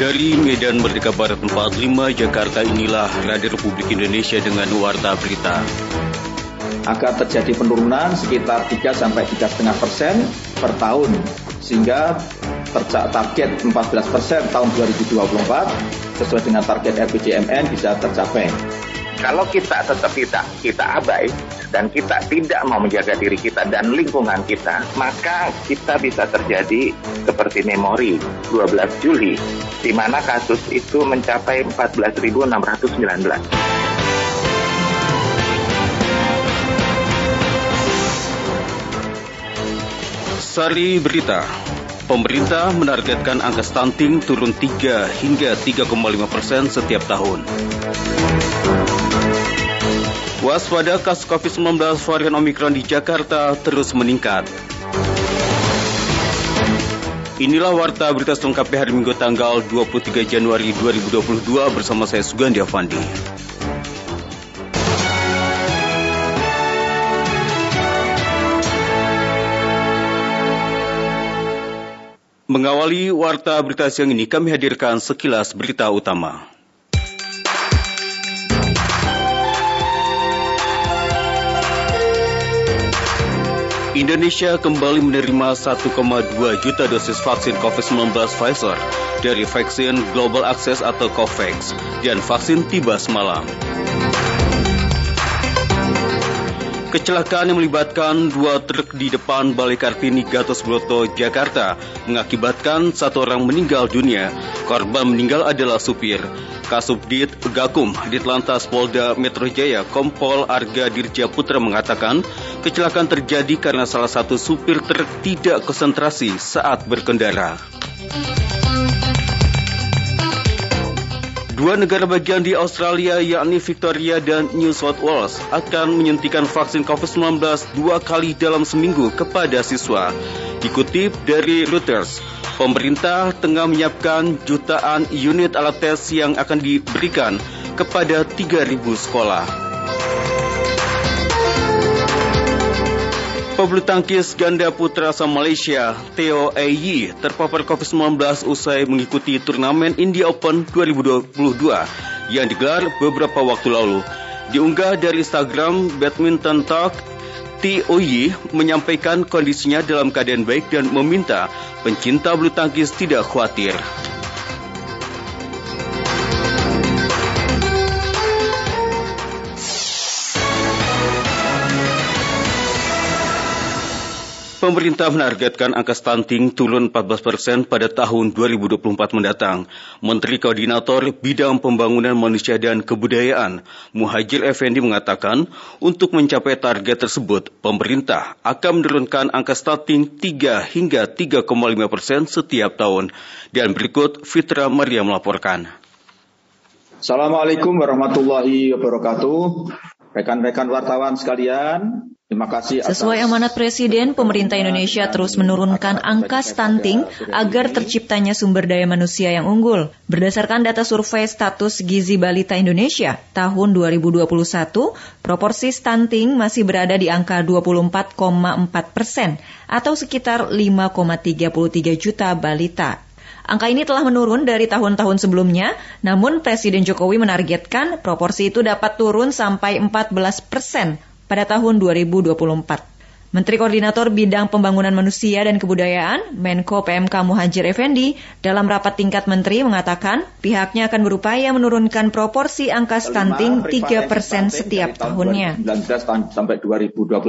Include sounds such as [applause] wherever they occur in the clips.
Dari Medan Merdeka Barat 45, Jakarta inilah Radio Republik Indonesia dengan Warta Berita. Akan terjadi penurunan sekitar 3 sampai 3,5 persen per tahun, sehingga target 14 persen tahun 2024 sesuai dengan target RPJMN bisa tercapai. Kalau kita tetap kita kita abai dan kita tidak mau menjaga diri kita dan lingkungan kita, maka kita bisa terjadi seperti memori 12 Juli di mana kasus itu mencapai 14.619. Sari Berita Pemerintah menargetkan angka stunting turun 3 hingga 3,5 persen setiap tahun. Waspada kasus COVID-19 varian Omikron di Jakarta terus meningkat. Inilah warta berita selengkapnya hari Minggu tanggal 23 Januari 2022 bersama saya Sugandi Avandi. Mengawali warta berita siang ini kami hadirkan sekilas berita utama. Indonesia kembali menerima 1,2 juta dosis vaksin COVID-19 Pfizer dari vaksin Global Access atau COVAX dan vaksin tiba semalam. Kecelakaan yang melibatkan dua truk di depan Balai Kartini Gatot Broto, Jakarta mengakibatkan satu orang meninggal dunia. Korban meninggal adalah supir. Kasubdit Gakum di Telantas Polda Metro Jaya Kompol Arga Dirja Putra mengatakan kecelakaan terjadi karena salah satu supir truk tidak konsentrasi saat berkendara. Dua negara bagian di Australia yakni Victoria dan New South Wales akan menyuntikan vaksin COVID-19 dua kali dalam seminggu kepada siswa. Dikutip dari Reuters, pemerintah tengah menyiapkan jutaan unit alat tes yang akan diberikan kepada 3.000 sekolah. Pebulu tangkis ganda putra asal Malaysia, Theo Ayi, terpapar COVID-19 usai mengikuti turnamen India Open 2022 yang digelar beberapa waktu lalu. Diunggah dari Instagram Badminton Talk, T.O.Y. menyampaikan kondisinya dalam keadaan baik dan meminta pencinta bulu tangkis tidak khawatir. Pemerintah menargetkan angka stunting turun 14 persen pada tahun 2024 mendatang. Menteri Koordinator Bidang Pembangunan Manusia dan Kebudayaan, Muhajir Effendi mengatakan, untuk mencapai target tersebut, pemerintah akan menurunkan angka stunting 3 hingga 3,5 persen setiap tahun. Dan berikut Fitra Maria melaporkan. Assalamualaikum warahmatullahi wabarakatuh. Rekan-rekan wartawan sekalian, Terima kasih. Atas... Sesuai amanat Presiden, pemerintah Indonesia terus menurunkan angka stunting agar terciptanya sumber daya manusia yang unggul. Berdasarkan data survei status gizi balita Indonesia tahun 2021, proporsi stunting masih berada di angka 24,4 persen atau sekitar 5,33 juta balita. Angka ini telah menurun dari tahun-tahun sebelumnya, namun Presiden Jokowi menargetkan proporsi itu dapat turun sampai 14 persen pada tahun 2024. Menteri Koordinator Bidang Pembangunan Manusia dan Kebudayaan, Menko PMK Muhajir Effendi, dalam rapat tingkat menteri mengatakan pihaknya akan berupaya menurunkan proporsi angka stunting 3 persen setiap tahunnya. 2019 sampai 2021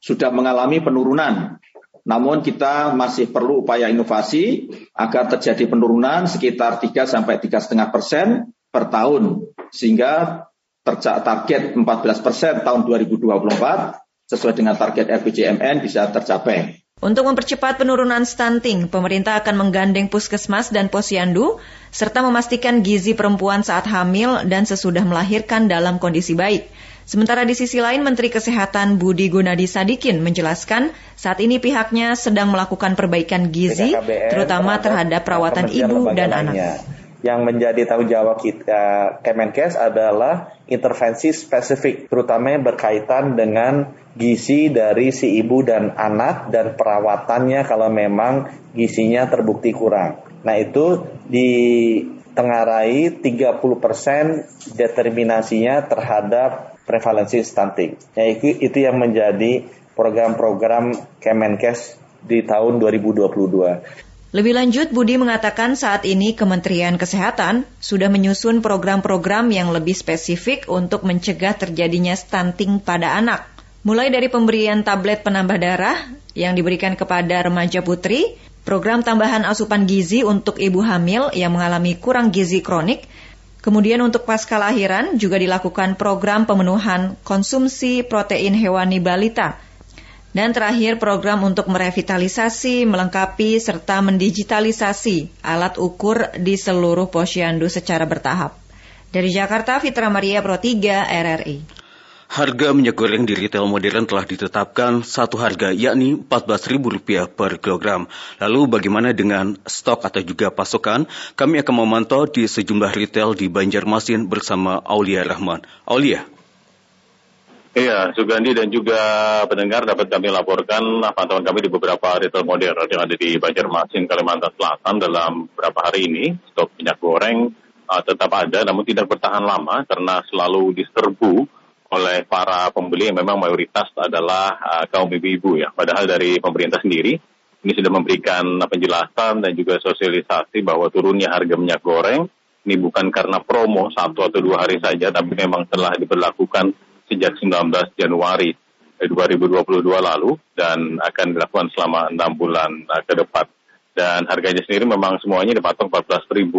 sudah mengalami penurunan. Namun kita masih perlu upaya inovasi agar terjadi penurunan sekitar 3 sampai 3,5 persen per tahun. Sehingga target 14 persen tahun 2024 sesuai dengan target RPJMN bisa tercapai. Untuk mempercepat penurunan stunting, pemerintah akan menggandeng puskesmas dan posyandu, serta memastikan gizi perempuan saat hamil dan sesudah melahirkan dalam kondisi baik. Sementara di sisi lain, Menteri Kesehatan Budi Gunadi Sadikin menjelaskan saat ini pihaknya sedang melakukan perbaikan gizi, terutama terhadap perawatan ibu dan anak yang menjadi tanggung jawab kita Kemenkes adalah intervensi spesifik, terutama yang berkaitan dengan gizi dari si ibu dan anak dan perawatannya kalau memang gizinya terbukti kurang. Nah itu ditengarai 30% determinasinya terhadap prevalensi stunting. Ya, itu, itu yang menjadi program-program Kemenkes di tahun 2022. Lebih lanjut, Budi mengatakan saat ini Kementerian Kesehatan sudah menyusun program-program yang lebih spesifik untuk mencegah terjadinya stunting pada anak. Mulai dari pemberian tablet penambah darah yang diberikan kepada remaja putri, program tambahan asupan gizi untuk ibu hamil yang mengalami kurang gizi kronik, kemudian untuk pasca lahiran juga dilakukan program pemenuhan konsumsi protein hewani balita dan terakhir program untuk merevitalisasi, melengkapi, serta mendigitalisasi alat ukur di seluruh posyandu secara bertahap. Dari Jakarta, Fitra Maria Pro 3, RRI. Harga minyak goreng di retail modern telah ditetapkan satu harga yakni Rp14.000 per kilogram. Lalu bagaimana dengan stok atau juga pasokan? Kami akan memantau di sejumlah retail di Banjarmasin bersama Aulia Rahman. Aulia. Iya, Sugandi dan juga pendengar dapat kami laporkan pantauan kami di beberapa retail modern yang ada di Banjarmasin, Kalimantan Selatan dalam beberapa hari ini. Stok minyak goreng uh, tetap ada, namun tidak bertahan lama karena selalu diserbu oleh para pembeli yang memang mayoritas adalah uh, kaum ibu-ibu ya. Padahal dari pemerintah sendiri ini sudah memberikan penjelasan dan juga sosialisasi bahwa turunnya harga minyak goreng ini bukan karena promo satu atau dua hari saja, tapi memang telah diberlakukan sejak 19 Januari 2022 lalu dan akan dilakukan selama enam bulan uh, ke depan. Dan harganya sendiri memang semuanya dipatok Rp14.000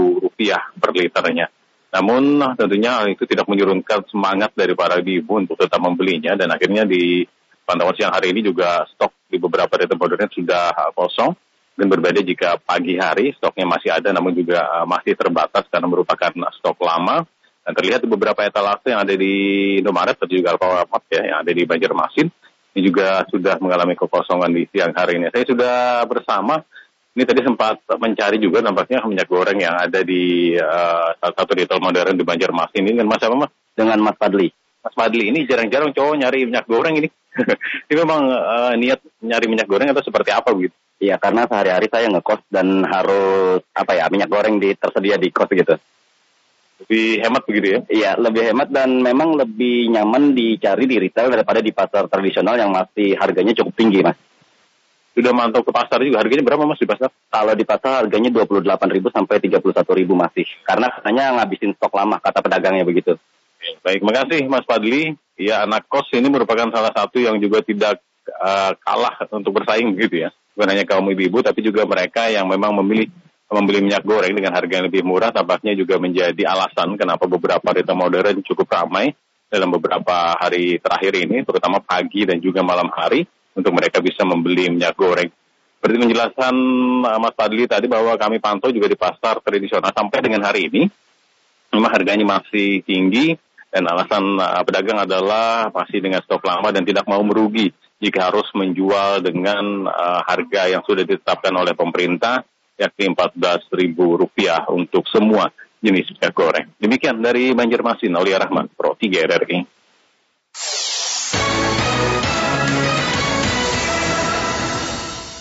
per liternya. Namun tentunya itu tidak menyurunkan semangat dari para ibu untuk tetap membelinya dan akhirnya di pantauan siang hari ini juga stok di beberapa retail modern sudah uh, kosong dan berbeda jika pagi hari stoknya masih ada namun juga uh, masih terbatas karena merupakan stok lama dan terlihat di beberapa etalase yang ada di Indomaret dan juga Alfamart ya yang ada di Banjarmasin ini juga sudah mengalami kekosongan di siang hari ini. Saya sudah bersama ini tadi sempat mencari juga nampaknya minyak goreng yang ada di uh, salah satu retail modern di Banjarmasin ini dengan Mas apa Mas? Dengan Mas Padli. Mas Padli ini jarang-jarang cowok nyari minyak goreng ini. [laughs] ini memang uh, niat nyari minyak goreng atau seperti apa begitu? Iya karena sehari-hari saya ngekos dan harus apa ya minyak goreng di, tersedia di kos gitu lebih hemat begitu ya? Iya, lebih hemat dan memang lebih nyaman dicari di retail daripada di pasar tradisional yang masih harganya cukup tinggi, Mas. Sudah mantau ke pasar juga, harganya berapa Mas di pasar? Kalau di pasar harganya 28.000 sampai 31.000 masih. Karena katanya ngabisin stok lama, kata pedagangnya begitu. Baik, makasih Mas Padli. Ya, anak kos ini merupakan salah satu yang juga tidak uh, kalah untuk bersaing begitu ya. Bukan hanya kaum ibu-ibu, tapi juga mereka yang memang memilih membeli minyak goreng dengan harga yang lebih murah tampaknya juga menjadi alasan kenapa beberapa retail modern cukup ramai dalam beberapa hari terakhir ini, terutama pagi dan juga malam hari, untuk mereka bisa membeli minyak goreng. Seperti penjelasan uh, Mas Padli tadi bahwa kami pantau juga di pasar tradisional sampai dengan hari ini, memang harganya masih tinggi dan alasan uh, pedagang adalah masih dengan stok lama dan tidak mau merugi jika harus menjual dengan uh, harga yang sudah ditetapkan oleh pemerintah yakni Rp14.000 untuk semua jenis minyak goreng. Demikian dari Banjarmasin, Aulia Rahman, Pro 3 RRI.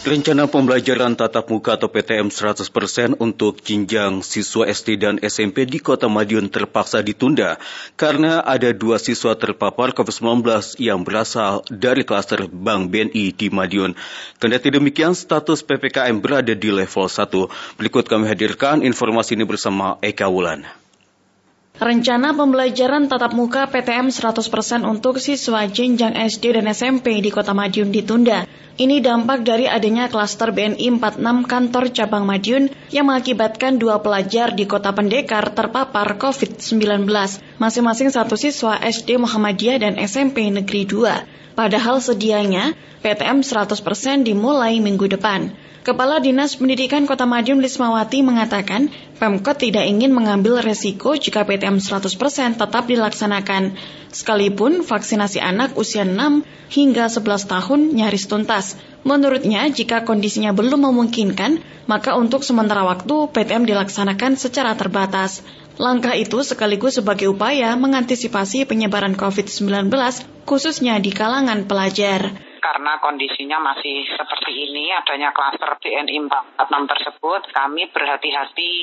Rencana pembelajaran tatap muka atau PTM 100% untuk jenjang siswa SD dan SMP di Kota Madiun terpaksa ditunda karena ada dua siswa terpapar COVID-19 yang berasal dari klaster Bank BNI di Madiun. Kendati demikian, status PPKM berada di level 1. Berikut kami hadirkan informasi ini bersama Eka Wulan. Rencana pembelajaran tatap muka PTM 100% untuk siswa jenjang SD dan SMP di Kota Madiun ditunda. Ini dampak dari adanya klaster BNI 46 kantor cabang Madiun yang mengakibatkan dua pelajar di Kota Pendekar terpapar COVID-19. Masing-masing satu siswa SD Muhammadiyah dan SMP Negeri 2. Padahal sedianya PTM 100% dimulai minggu depan. Kepala Dinas Pendidikan Kota Madiun Lismawati mengatakan, Pemkot tidak ingin mengambil resiko jika PTM 100% tetap dilaksanakan, sekalipun vaksinasi anak usia 6 hingga 11 tahun nyaris tuntas. Menurutnya, jika kondisinya belum memungkinkan, maka untuk sementara waktu PTM dilaksanakan secara terbatas. Langkah itu sekaligus sebagai upaya mengantisipasi penyebaran COVID-19 khususnya di kalangan pelajar. Karena kondisinya masih seperti ini, adanya klaster BNI 46 tersebut, kami berhati-hati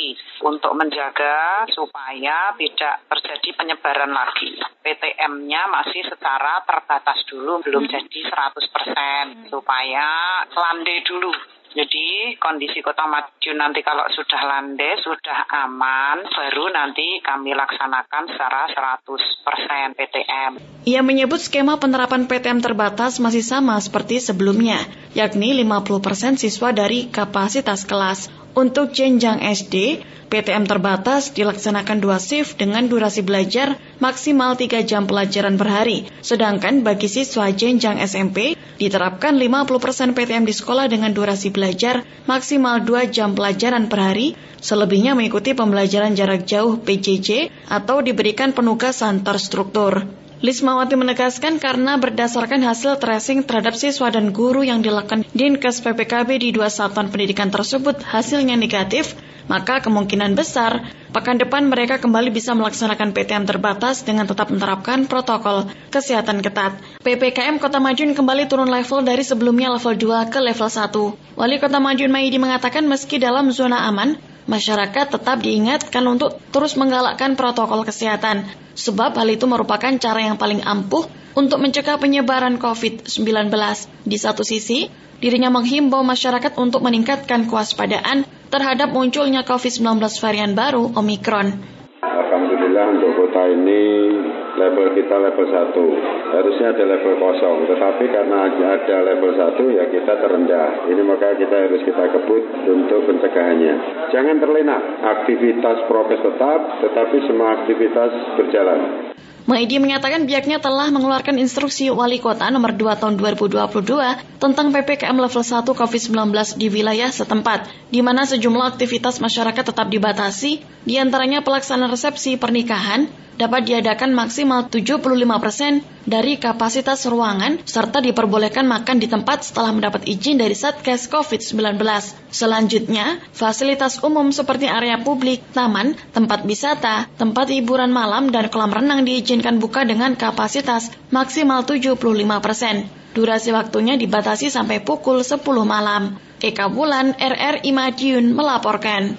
untuk menjaga supaya tidak terjadi penyebaran lagi. PTM-nya masih secara terbatas dulu, belum jadi 100%, supaya landai dulu jadi kondisi kota Madiun nanti kalau sudah landai, sudah aman, baru nanti kami laksanakan secara 100% PTM. Ia menyebut skema penerapan PTM terbatas masih sama seperti sebelumnya, yakni 50% siswa dari kapasitas kelas. Untuk jenjang SD, PTM terbatas dilaksanakan dua shift dengan durasi belajar maksimal 3 jam pelajaran per hari. Sedangkan bagi siswa jenjang SMP, diterapkan 50% PTM di sekolah dengan durasi belajar maksimal 2 jam pelajaran per hari, selebihnya mengikuti pembelajaran jarak jauh PJJ atau diberikan penugasan terstruktur. Lismawati menegaskan karena berdasarkan hasil tracing terhadap siswa dan guru yang dilakukan Dinkes PPKB di dua satuan pendidikan tersebut hasilnya negatif, maka kemungkinan besar pekan depan mereka kembali bisa melaksanakan PTM terbatas dengan tetap menerapkan protokol kesehatan ketat. PPKM Kota Madiun kembali turun level dari sebelumnya level 2 ke level 1. Wali Kota Madiun Maidi mengatakan meski dalam zona aman, masyarakat tetap diingatkan untuk terus menggalakkan protokol kesehatan. Sebab hal itu merupakan cara yang paling ampuh untuk mencegah penyebaran COVID-19. Di satu sisi, dirinya menghimbau masyarakat untuk meningkatkan kewaspadaan terhadap munculnya COVID-19 varian baru Omikron. Alhamdulillah untuk kota ini level kita level 1. Harusnya ada level kosong, tetapi karena ada level 1 ya kita terendah. Ini maka kita harus kita kebut untuk pencegahannya. Jangan terlena, aktivitas prokes tetap, tetapi semua aktivitas berjalan. Maidi menyatakan pihaknya telah mengeluarkan instruksi wali kota nomor 2 tahun 2022 tentang PPKM level 1 COVID-19 di wilayah setempat, di mana sejumlah aktivitas masyarakat tetap dibatasi, di antaranya pelaksanaan resepsi pernikahan, dapat diadakan maksimal 75% dari kapasitas ruangan serta diperbolehkan makan di tempat setelah mendapat izin dari Satgas COVID-19. Selanjutnya, fasilitas umum seperti area publik, taman, tempat wisata, tempat hiburan malam, dan kolam renang diizinkan buka dengan kapasitas maksimal 75%. Durasi waktunya dibatasi sampai pukul 10 malam. Eka Bulan, RRI Madiun melaporkan.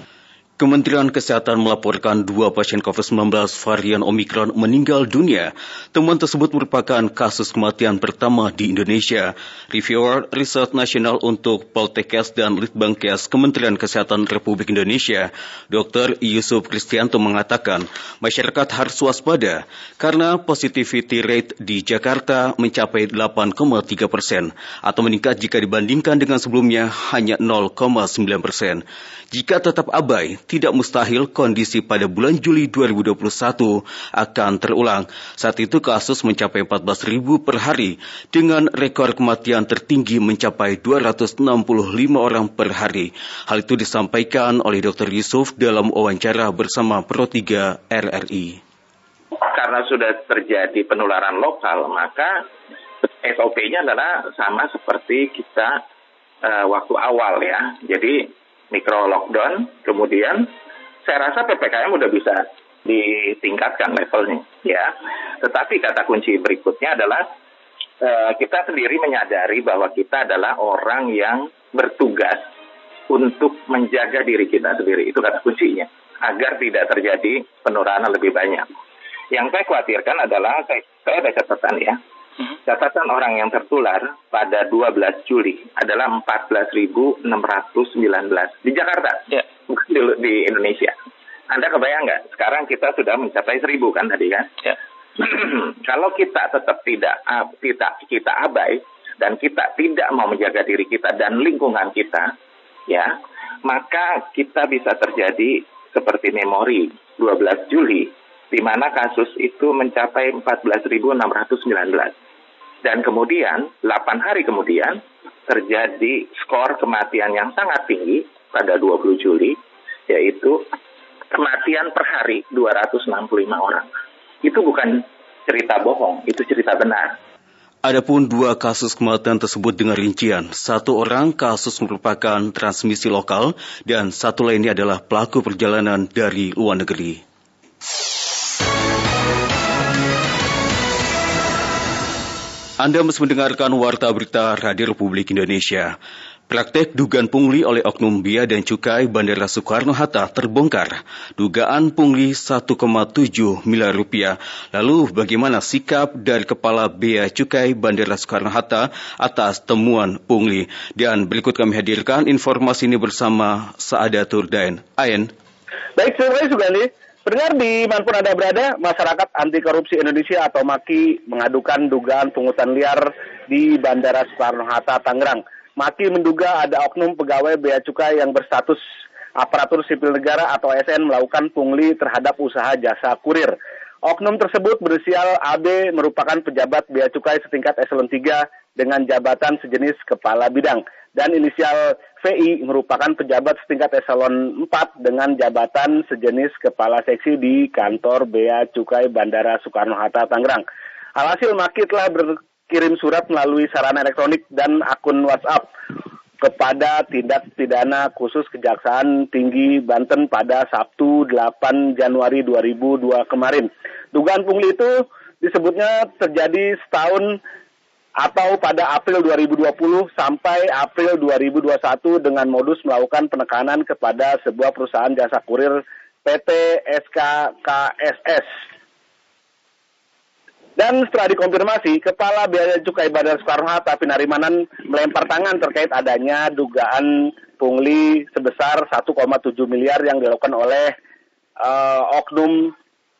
Kementerian Kesehatan melaporkan dua pasien COVID-19 varian Omikron meninggal dunia. Temuan tersebut merupakan kasus kematian pertama di Indonesia. Reviewer Riset Nasional untuk Poltekkes dan Litbangkes Kementerian Kesehatan Republik Indonesia, Dr. Yusuf Kristianto mengatakan masyarakat harus waspada karena positivity rate di Jakarta mencapai 8,3 persen atau meningkat jika dibandingkan dengan sebelumnya hanya 0,9 persen. Jika tetap abai, tidak mustahil kondisi pada bulan Juli 2021 akan terulang. Saat itu kasus mencapai 14 ribu per hari dengan rekor kematian tertinggi mencapai 265 orang per hari. Hal itu disampaikan oleh Dr. Yusuf dalam wawancara bersama Pro 3 RRI. Karena sudah terjadi penularan lokal, maka SOP-nya adalah sama seperti kita uh, waktu awal ya. Jadi mikro lockdown, kemudian saya rasa PPKM udah bisa ditingkatkan levelnya, ya. Tetapi kata kunci berikutnya adalah uh, kita sendiri menyadari bahwa kita adalah orang yang bertugas untuk menjaga diri kita sendiri. Itu kata kuncinya, agar tidak terjadi penularan lebih banyak. Yang saya khawatirkan adalah, saya, saya ada catatan ya. Catatan orang yang tertular pada 12 Juli adalah 14.619 di Jakarta, ya. bukan di, di Indonesia. Anda kebayang nggak? Sekarang kita sudah mencapai 1.000 kan tadi kan? Ya. [clears throat] Kalau kita tetap tidak kita kita abai dan kita tidak mau menjaga diri kita dan lingkungan kita, ya, maka kita bisa terjadi seperti memori 12 Juli di mana kasus itu mencapai 14.619 dan kemudian, 8 hari kemudian, terjadi skor kematian yang sangat tinggi pada 20 Juli, yaitu kematian per hari 265 orang. Itu bukan cerita bohong, itu cerita benar. Adapun dua kasus kematian tersebut dengan rincian, satu orang kasus merupakan transmisi lokal dan satu lainnya adalah pelaku perjalanan dari luar negeri. Anda masih mendengarkan Warta Berita Radio Republik Indonesia. Praktek dugaan pungli oleh Oknum Bia dan Cukai Bandara Soekarno-Hatta terbongkar. Dugaan pungli 1,7 miliar rupiah. Lalu bagaimana sikap dari Kepala Bea Cukai Bandara Soekarno-Hatta atas temuan pungli? Dan berikut kami hadirkan informasi ini bersama Saadatur Dain. Ayen. Baik, terima kasih. Pendengar di mana pun Anda berada, masyarakat anti korupsi Indonesia atau MAKI mengadukan dugaan pungutan liar di Bandara Soekarno-Hatta, Tangerang. MAKI menduga ada oknum pegawai bea cukai yang berstatus aparatur sipil negara atau ASN melakukan pungli terhadap usaha jasa kurir. Oknum tersebut berusial AB merupakan pejabat bea cukai setingkat eselon 3 dengan jabatan sejenis kepala bidang dan inisial VI merupakan pejabat setingkat eselon 4 dengan jabatan sejenis kepala seksi di kantor Bea Cukai Bandara Soekarno-Hatta Tangerang. Alhasil Maki telah berkirim surat melalui sarana elektronik dan akun WhatsApp kepada tindak pidana khusus Kejaksaan Tinggi Banten pada Sabtu 8 Januari 2002 kemarin. Dugaan pungli itu disebutnya terjadi setahun atau pada April 2020 sampai April 2021 dengan modus melakukan penekanan kepada sebuah perusahaan jasa kurir PT SKKSS. Dan setelah dikonfirmasi, Kepala Biaya Cukai Bandar Soekarno-Hatta Pinarimanan melempar tangan terkait adanya dugaan pungli sebesar 1,7 miliar yang dilakukan oleh uh, oknum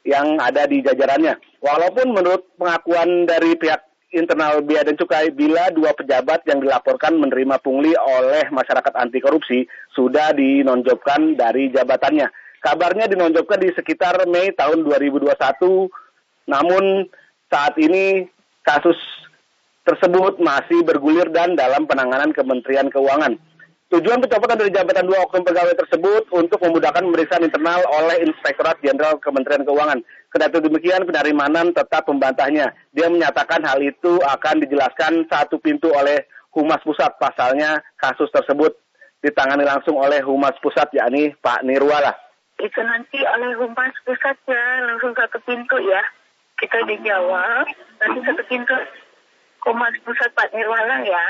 yang ada di jajarannya. Walaupun menurut pengakuan dari pihak internal Bea dan Cukai bila dua pejabat yang dilaporkan menerima pungli oleh masyarakat anti korupsi sudah dinonjobkan dari jabatannya. Kabarnya dinonjobkan di sekitar Mei tahun 2021, namun saat ini kasus tersebut masih bergulir dan dalam penanganan Kementerian Keuangan. Tujuan pencopotan dari jabatan dua oknum pegawai tersebut untuk memudahkan pemeriksaan internal oleh Inspektorat Jenderal Kementerian Keuangan. Kedati demikian, penerimanan tetap membantahnya. Dia menyatakan hal itu akan dijelaskan satu pintu oleh Humas Pusat. Pasalnya, kasus tersebut ditangani langsung oleh Humas Pusat, yakni Pak Nirwala. Itu nanti oleh Humas Pusat ya, langsung satu pintu ya. Kita dijawab, nanti satu pintu Humas Pusat Pak Nirwala ya.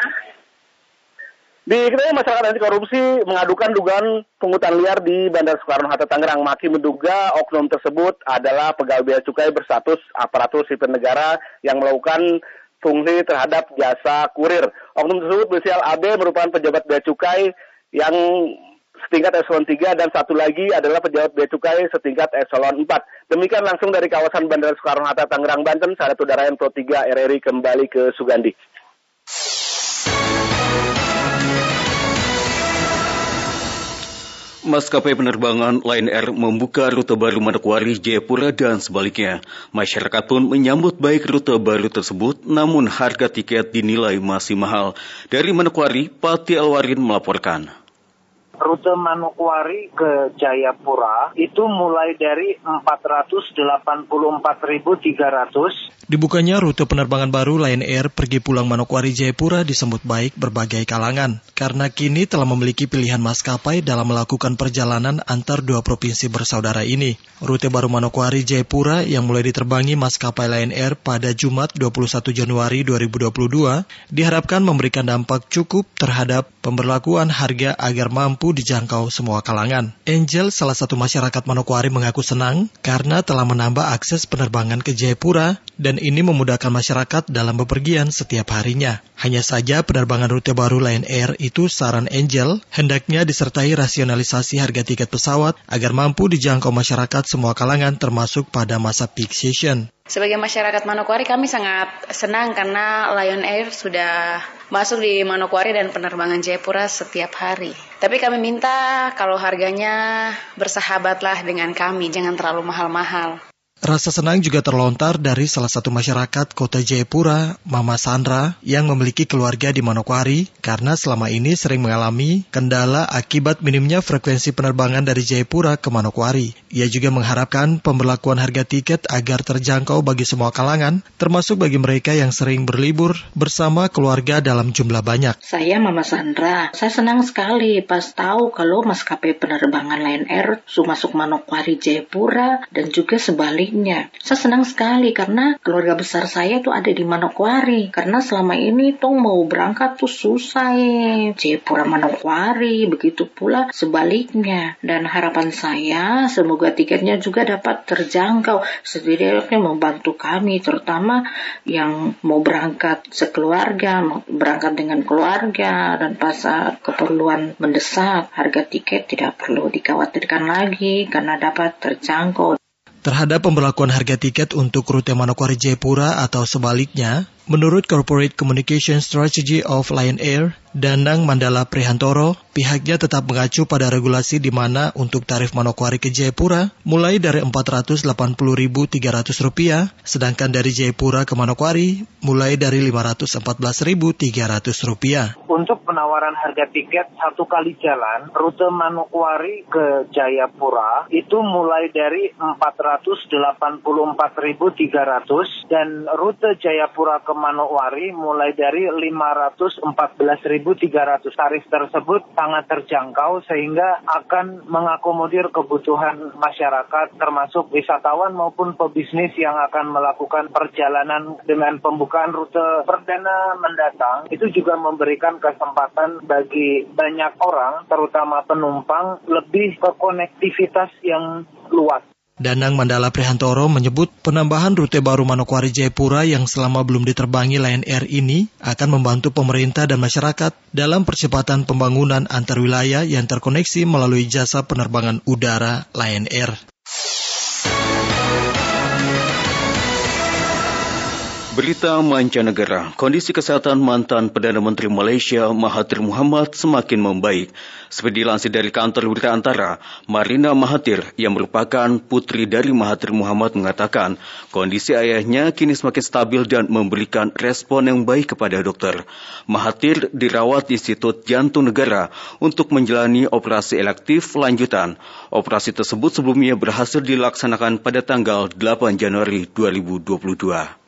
Diketahui masyarakat anti korupsi mengadukan dugaan pungutan liar di Bandar Soekarno-Hatta Tangerang. Maki menduga oknum tersebut adalah pegawai bea cukai berstatus aparatur sipil negara yang melakukan fungsi terhadap jasa kurir. Oknum tersebut berinisial AB merupakan pejabat bea cukai yang setingkat eselon 3 dan satu lagi adalah pejabat bea cukai setingkat eselon 4. Demikian langsung dari kawasan Bandara Soekarno-Hatta Tangerang, Banten, saya Udara Pro 3 RRI kembali ke Sugandi. Maskapai penerbangan Lion Air membuka rute baru Manokwari, Jayapura, dan sebaliknya. Masyarakat pun menyambut baik rute baru tersebut, namun harga tiket dinilai masih mahal. Dari Manokwari, Pati Alwarin melaporkan rute Manokwari ke Jayapura itu mulai dari 484.300 Dibukanya rute penerbangan baru Lion Air pergi pulang Manokwari Jayapura disambut baik berbagai kalangan karena kini telah memiliki pilihan maskapai dalam melakukan perjalanan antar dua provinsi bersaudara ini. Rute baru Manokwari Jayapura yang mulai diterbangi maskapai Lion Air pada Jumat 21 Januari 2022 diharapkan memberikan dampak cukup terhadap pemberlakuan harga agar mampu dijangkau semua kalangan. Angel, salah satu masyarakat Manokwari mengaku senang karena telah menambah akses penerbangan ke Jayapura dan ini memudahkan masyarakat dalam bepergian setiap harinya. Hanya saja penerbangan rute baru Lion Air itu saran Angel hendaknya disertai rasionalisasi harga tiket pesawat agar mampu dijangkau masyarakat semua kalangan termasuk pada masa peak season. Sebagai masyarakat Manokwari kami sangat senang karena Lion Air sudah masuk di Manokwari dan penerbangan Jayapura setiap hari. Tapi kami minta kalau harganya bersahabatlah dengan kami, jangan terlalu mahal-mahal. Rasa senang juga terlontar dari salah satu masyarakat kota Jayapura, Mama Sandra, yang memiliki keluarga di Manokwari karena selama ini sering mengalami kendala akibat minimnya frekuensi penerbangan dari Jayapura ke Manokwari. Ia juga mengharapkan pemberlakuan harga tiket agar terjangkau bagi semua kalangan, termasuk bagi mereka yang sering berlibur bersama keluarga dalam jumlah banyak. Saya Mama Sandra, saya senang sekali pas tahu kalau maskapai penerbangan Lion Air masuk Manokwari Jayapura dan juga sebaliknya Saya senang sekali karena keluarga besar saya tuh ada di Manokwari. Karena selama ini tong mau berangkat tuh susah ya. Manokwari, begitu pula sebaliknya. Dan harapan saya semoga tiketnya juga dapat terjangkau. Setidaknya membantu kami terutama yang mau berangkat sekeluarga, mau berangkat dengan keluarga dan pas keperluan mendesak harga tiket tidak perlu dikhawatirkan lagi karena dapat terjangkau. Terhadap pemberlakuan harga tiket untuk rute Manokwari Jayapura atau sebaliknya, menurut Corporate Communication Strategy of Lion Air, Danang Mandala Prihantoro, pihaknya tetap mengacu pada regulasi di mana untuk tarif Manokwari ke Jayapura mulai dari Rp480.300, sedangkan dari Jayapura ke Manokwari mulai dari Rp514.300. Untuk penawaran harga tiket satu kali jalan, rute Manokwari ke Jayapura itu mulai dari Rp484.300 dan rute Jayapura ke Manokwari mulai dari Rp514.000 1.300 tarif tersebut sangat terjangkau sehingga akan mengakomodir kebutuhan masyarakat termasuk wisatawan maupun pebisnis yang akan melakukan perjalanan dengan pembukaan rute perdana mendatang itu juga memberikan kesempatan bagi banyak orang terutama penumpang lebih ke konektivitas yang luas. Danang Mandala Prihantoro menyebut penambahan rute baru Manokwari Jayapura yang selama belum diterbangi Lion Air ini akan membantu pemerintah dan masyarakat dalam percepatan pembangunan antar wilayah yang terkoneksi melalui jasa penerbangan udara Lion Air. Berita mancanegara, kondisi kesehatan mantan Perdana Menteri Malaysia Mahathir Muhammad semakin membaik. Seperti dilansir dari kantor berita antara, Marina Mahathir yang merupakan putri dari Mahathir Muhammad mengatakan kondisi ayahnya kini semakin stabil dan memberikan respon yang baik kepada dokter. Mahathir dirawat di Institut Jantung Negara untuk menjalani operasi elektif lanjutan. Operasi tersebut sebelumnya berhasil dilaksanakan pada tanggal 8 Januari 2022.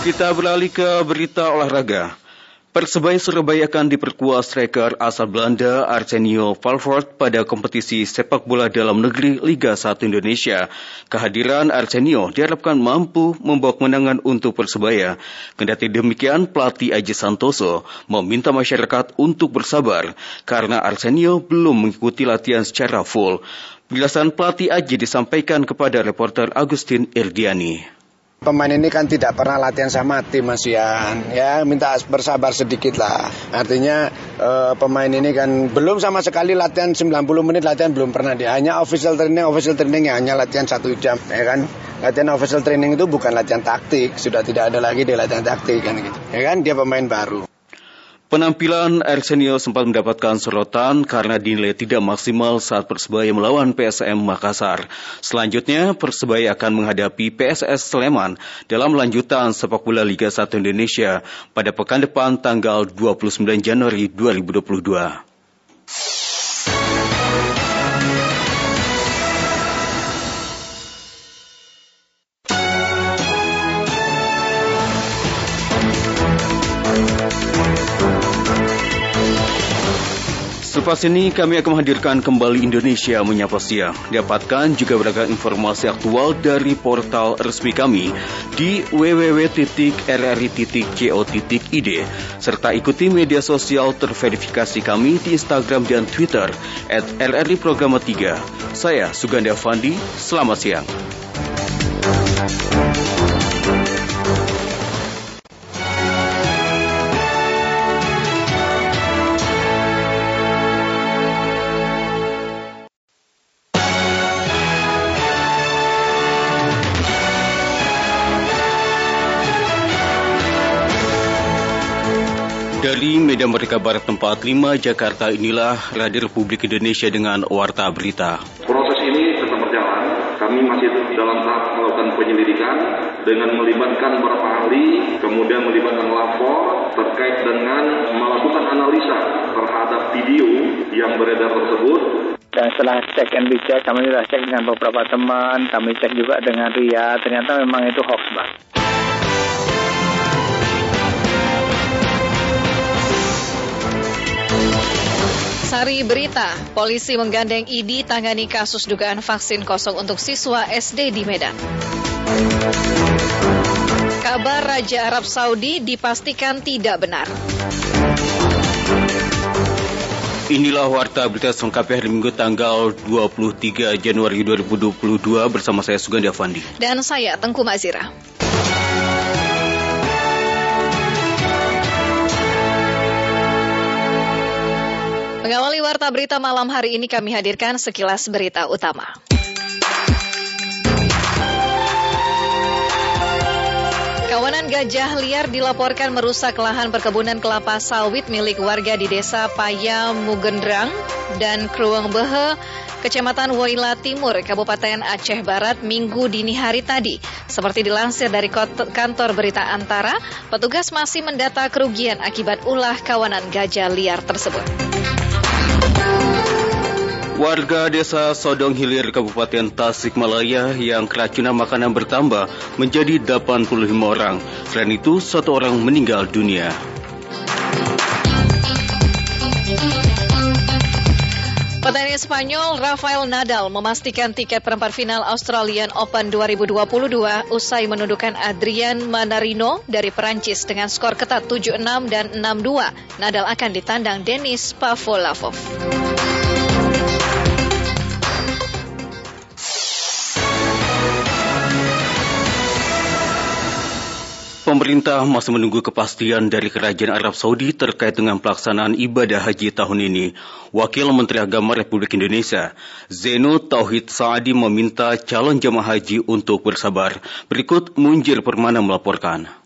Kita beralih ke berita olahraga. Persebaya Surabaya akan diperkuat striker asal Belanda Arsenio Valford pada kompetisi sepak bola dalam negeri Liga 1 Indonesia. Kehadiran Arsenio diharapkan mampu membawa kemenangan untuk Persebaya. Kendati demikian, pelatih Aji Santoso meminta masyarakat untuk bersabar karena Arsenio belum mengikuti latihan secara full. Penjelasan pelatih Aji disampaikan kepada reporter Agustin Irdiani. Pemain ini kan tidak pernah latihan sama tim Mas Ian. Ya, minta bersabar sedikit lah. Artinya uh, pemain ini kan belum sama sekali latihan 90 menit latihan belum pernah dia. Hanya official training, official training ya hanya latihan satu jam, ya kan. Latihan official training itu bukan latihan taktik, sudah tidak ada lagi di latihan taktik kan gitu. Ya kan dia pemain baru. Penampilan Arsenio sempat mendapatkan sorotan karena dinilai tidak maksimal saat Persebaya melawan PSM Makassar. Selanjutnya, Persebaya akan menghadapi PSS Sleman dalam lanjutan sepak bola Liga 1 Indonesia pada pekan depan tanggal 29 Januari 2022. Selepas ini kami akan menghadirkan kembali Indonesia Menyapa Siang. Dapatkan juga beragam informasi aktual dari portal resmi kami di www.rri.co.id serta ikuti media sosial terverifikasi kami di Instagram dan Twitter at RRI Programa 3. Saya Suganda Fandi, selamat siang. Dari Medan Merdeka Barat tempat 5 Jakarta inilah Radio Republik Indonesia dengan Warta Berita. Proses ini tetap berjalan. Kami masih dalam tahap melakukan penyelidikan dengan melibatkan beberapa ahli, kemudian melibatkan lapor terkait dengan melakukan analisa terhadap video yang beredar tersebut dan setelah cek and recheck, kami sudah cek dengan beberapa teman, kami cek juga dengan Ria, ternyata memang itu hoax, Bang. Sari Berita, polisi menggandeng ID tangani kasus dugaan vaksin kosong untuk siswa SD di Medan. Kabar Raja Arab Saudi dipastikan tidak benar. Inilah warta berita selengkapnya hari Minggu tanggal 23 Januari 2022 bersama saya Sugandi Avandi. Dan saya Tengku Mazira. Mengawali warta berita malam hari ini kami hadirkan sekilas berita utama. Kawanan gajah liar dilaporkan merusak lahan perkebunan kelapa sawit milik warga di desa Paya Mugendrang dan Krueng Behe, Kecamatan Waila Timur, Kabupaten Aceh Barat, Minggu dini hari tadi. Seperti dilansir dari kantor berita Antara, petugas masih mendata kerugian akibat ulah kawanan gajah liar tersebut. Warga desa Sodong Hilir Kabupaten Tasikmalaya yang keracunan makanan bertambah menjadi 85 orang. Selain itu, satu orang meninggal dunia. Petenis Spanyol Rafael Nadal memastikan tiket perempat final Australian Open 2022 usai menundukkan Adrian Manarino dari Perancis dengan skor ketat 7-6 dan 6-2. Nadal akan ditandang Denis Pavlovov. Pemerintah masih menunggu kepastian dari Kerajaan Arab Saudi terkait dengan pelaksanaan ibadah haji tahun ini. Wakil Menteri Agama Republik Indonesia, Zeno Tauhid Saadi meminta calon jemaah haji untuk bersabar. Berikut Munjir Permana melaporkan.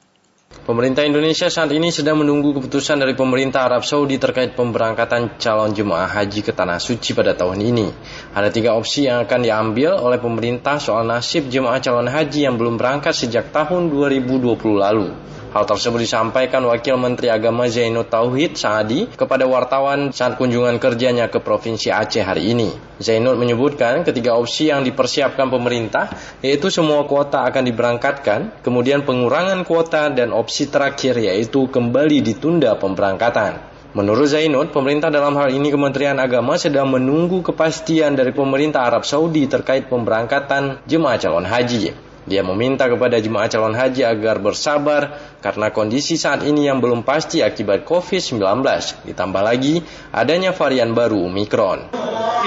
Pemerintah Indonesia saat ini sedang menunggu keputusan dari pemerintah Arab Saudi terkait pemberangkatan calon jemaah haji ke Tanah Suci pada tahun ini. Ada tiga opsi yang akan diambil oleh pemerintah soal nasib jemaah calon haji yang belum berangkat sejak tahun 2020 lalu. Hal tersebut disampaikan Wakil Menteri Agama Zainud Tauhid Saadi kepada wartawan saat kunjungan kerjanya ke Provinsi Aceh hari ini. Zainud menyebutkan ketiga opsi yang dipersiapkan pemerintah yaitu semua kuota akan diberangkatkan, kemudian pengurangan kuota dan opsi terakhir yaitu kembali ditunda pemberangkatan. Menurut Zainud, pemerintah dalam hal ini Kementerian Agama sedang menunggu kepastian dari pemerintah Arab Saudi terkait pemberangkatan jemaah calon haji. Dia meminta kepada jemaah calon haji agar bersabar karena kondisi saat ini yang belum pasti akibat COVID-19. Ditambah lagi adanya varian baru Omikron.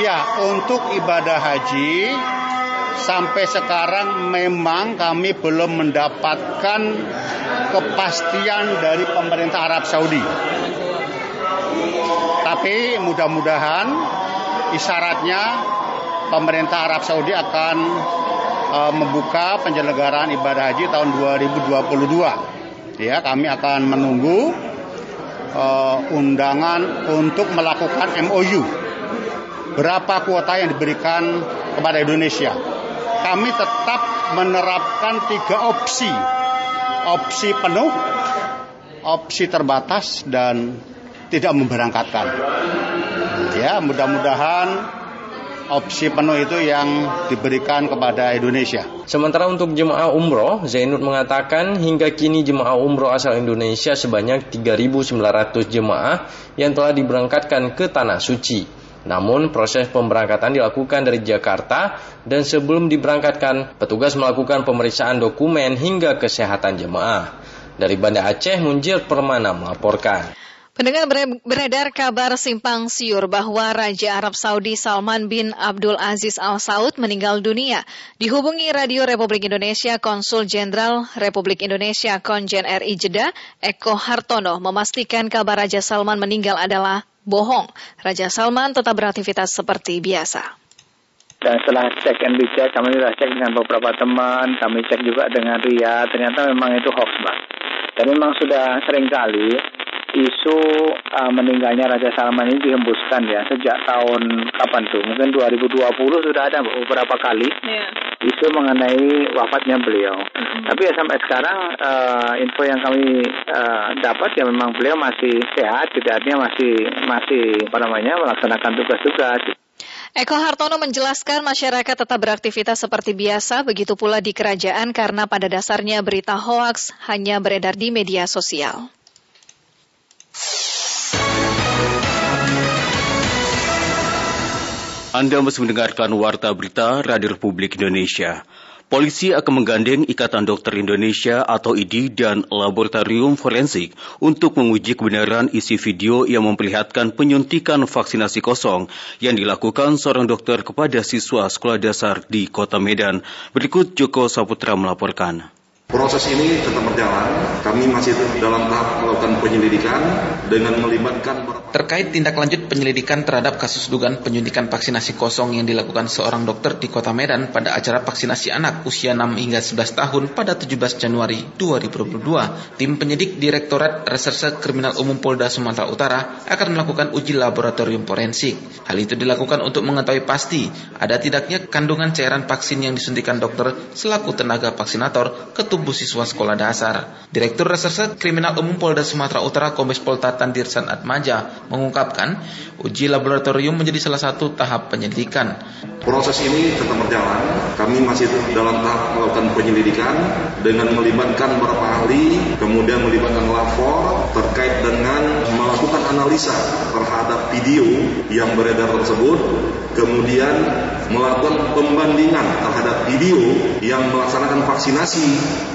Ya, untuk ibadah haji sampai sekarang memang kami belum mendapatkan kepastian dari pemerintah Arab Saudi. Tapi mudah-mudahan isyaratnya pemerintah Arab Saudi akan uh, membuka penyelenggaraan ibadah haji tahun 2022. Ya, kami akan menunggu uh, undangan untuk melakukan MOU. Berapa kuota yang diberikan kepada Indonesia? Kami tetap menerapkan tiga opsi. Opsi penuh, opsi terbatas, dan tidak memberangkatkan. Ya, mudah-mudahan opsi penuh itu yang diberikan kepada Indonesia. Sementara untuk jemaah umroh, Zainud mengatakan hingga kini jemaah umroh asal Indonesia sebanyak 3.900 jemaah yang telah diberangkatkan ke Tanah Suci. Namun proses pemberangkatan dilakukan dari Jakarta dan sebelum diberangkatkan, petugas melakukan pemeriksaan dokumen hingga kesehatan jemaah. Dari Banda Aceh, Munjir Permana melaporkan. Pendengar beredar kabar simpang siur bahwa Raja Arab Saudi Salman bin Abdul Aziz Al Saud meninggal dunia. Dihubungi Radio Republik Indonesia, Konsul Jenderal Republik Indonesia Konjen RI Jeddah, Eko Hartono, memastikan kabar Raja Salman meninggal adalah bohong. Raja Salman tetap beraktivitas seperti biasa. Dan setelah cek and recheck, kami sudah cek dengan beberapa teman, kami cek juga dengan Ria, ternyata memang itu hoax, Bang. Dan memang sudah sering kali isu uh, meninggalnya Raja Salman ini dihembuskan ya sejak tahun kapan tuh? Mungkin 2020 sudah ada beberapa kali yeah. isu mengenai wafatnya beliau. Mm-hmm. Tapi ya sampai sekarang uh, info yang kami uh, dapat ya memang beliau masih sehat, artinya masih masih apa namanya melaksanakan tugas-tugas. Eko Hartono menjelaskan masyarakat tetap beraktivitas seperti biasa, begitu pula di kerajaan karena pada dasarnya berita hoaks hanya beredar di media sosial. Anda masih mendengarkan Warta Berita Radio Republik Indonesia. Polisi akan menggandeng Ikatan Dokter Indonesia atau IDI dan Laboratorium Forensik untuk menguji kebenaran isi video yang memperlihatkan penyuntikan vaksinasi kosong yang dilakukan seorang dokter kepada siswa sekolah dasar di Kota Medan. Berikut Joko Saputra melaporkan. Proses ini tetap berjalan. Kami masih dalam tahap melakukan penyelidikan dengan melibatkan terkait tindak lanjut penyelidikan terhadap kasus dugaan penyuntikan vaksinasi kosong yang dilakukan seorang dokter di Kota Medan pada acara vaksinasi anak usia 6 hingga 11 tahun pada 17 Januari 2022. Tim penyidik Direktorat Reserse Kriminal Umum Polda Sumatera Utara akan melakukan uji laboratorium forensik. Hal itu dilakukan untuk mengetahui pasti ada tidaknya kandungan cairan vaksin yang disuntikan dokter selaku tenaga vaksinator ke tubuh siswa sekolah dasar. Direktur Reserse Kriminal Umum Polda Sumatera Utara Kombes Pol Tatan Dirsan Atmaja mengungkapkan uji laboratorium menjadi salah satu tahap penyelidikan. Proses ini tetap berjalan. Kami masih dalam tahap melakukan penyelidikan dengan melibatkan beberapa ahli, kemudian melibatkan lapor terkait dengan melakukan analisa terhadap video yang beredar tersebut, kemudian melakukan pembandingan terhadap video yang melaksanakan vaksinasi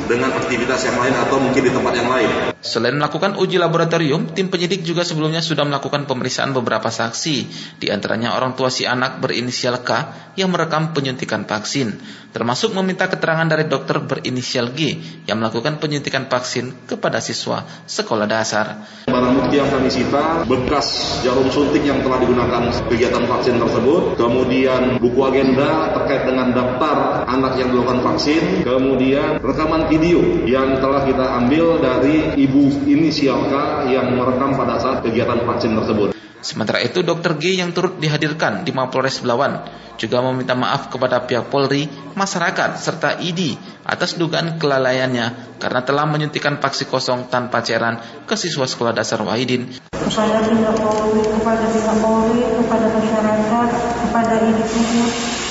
dengan aktivitas yang lain atau mungkin di tempat yang lain. Selain melakukan uji laboratorium, tim penyidik juga sebelumnya sudah melakukan pemeriksaan beberapa saksi, di antaranya orang tua si anak berinisial K yang merekam penyuntikan vaksin, termasuk meminta keterangan dari dokter berinisial G yang melakukan penyuntikan vaksin kepada siswa sekolah dasar. Barang bukti yang kami sita, bekas jarum suntik yang telah digunakan kegiatan vaksin tersebut, kemudian buku agenda terkait dengan daftar anak yang dilakukan vaksin, kemudian rekaman video yang telah kita ambil dari ibu inisial K yang merekam pada saat kegiatan vaksin tersebut. Sementara itu, Dr. G yang turut dihadirkan di Mapolres Belawan juga meminta maaf kepada pihak Polri, masyarakat, serta ID atas dugaan kelalaiannya karena telah menyuntikan vaksin kosong tanpa cairan ke siswa sekolah dasar Wahidin. Kepada pihak Polri, kepada pihak Polri, kepada masyarakat, kepada ID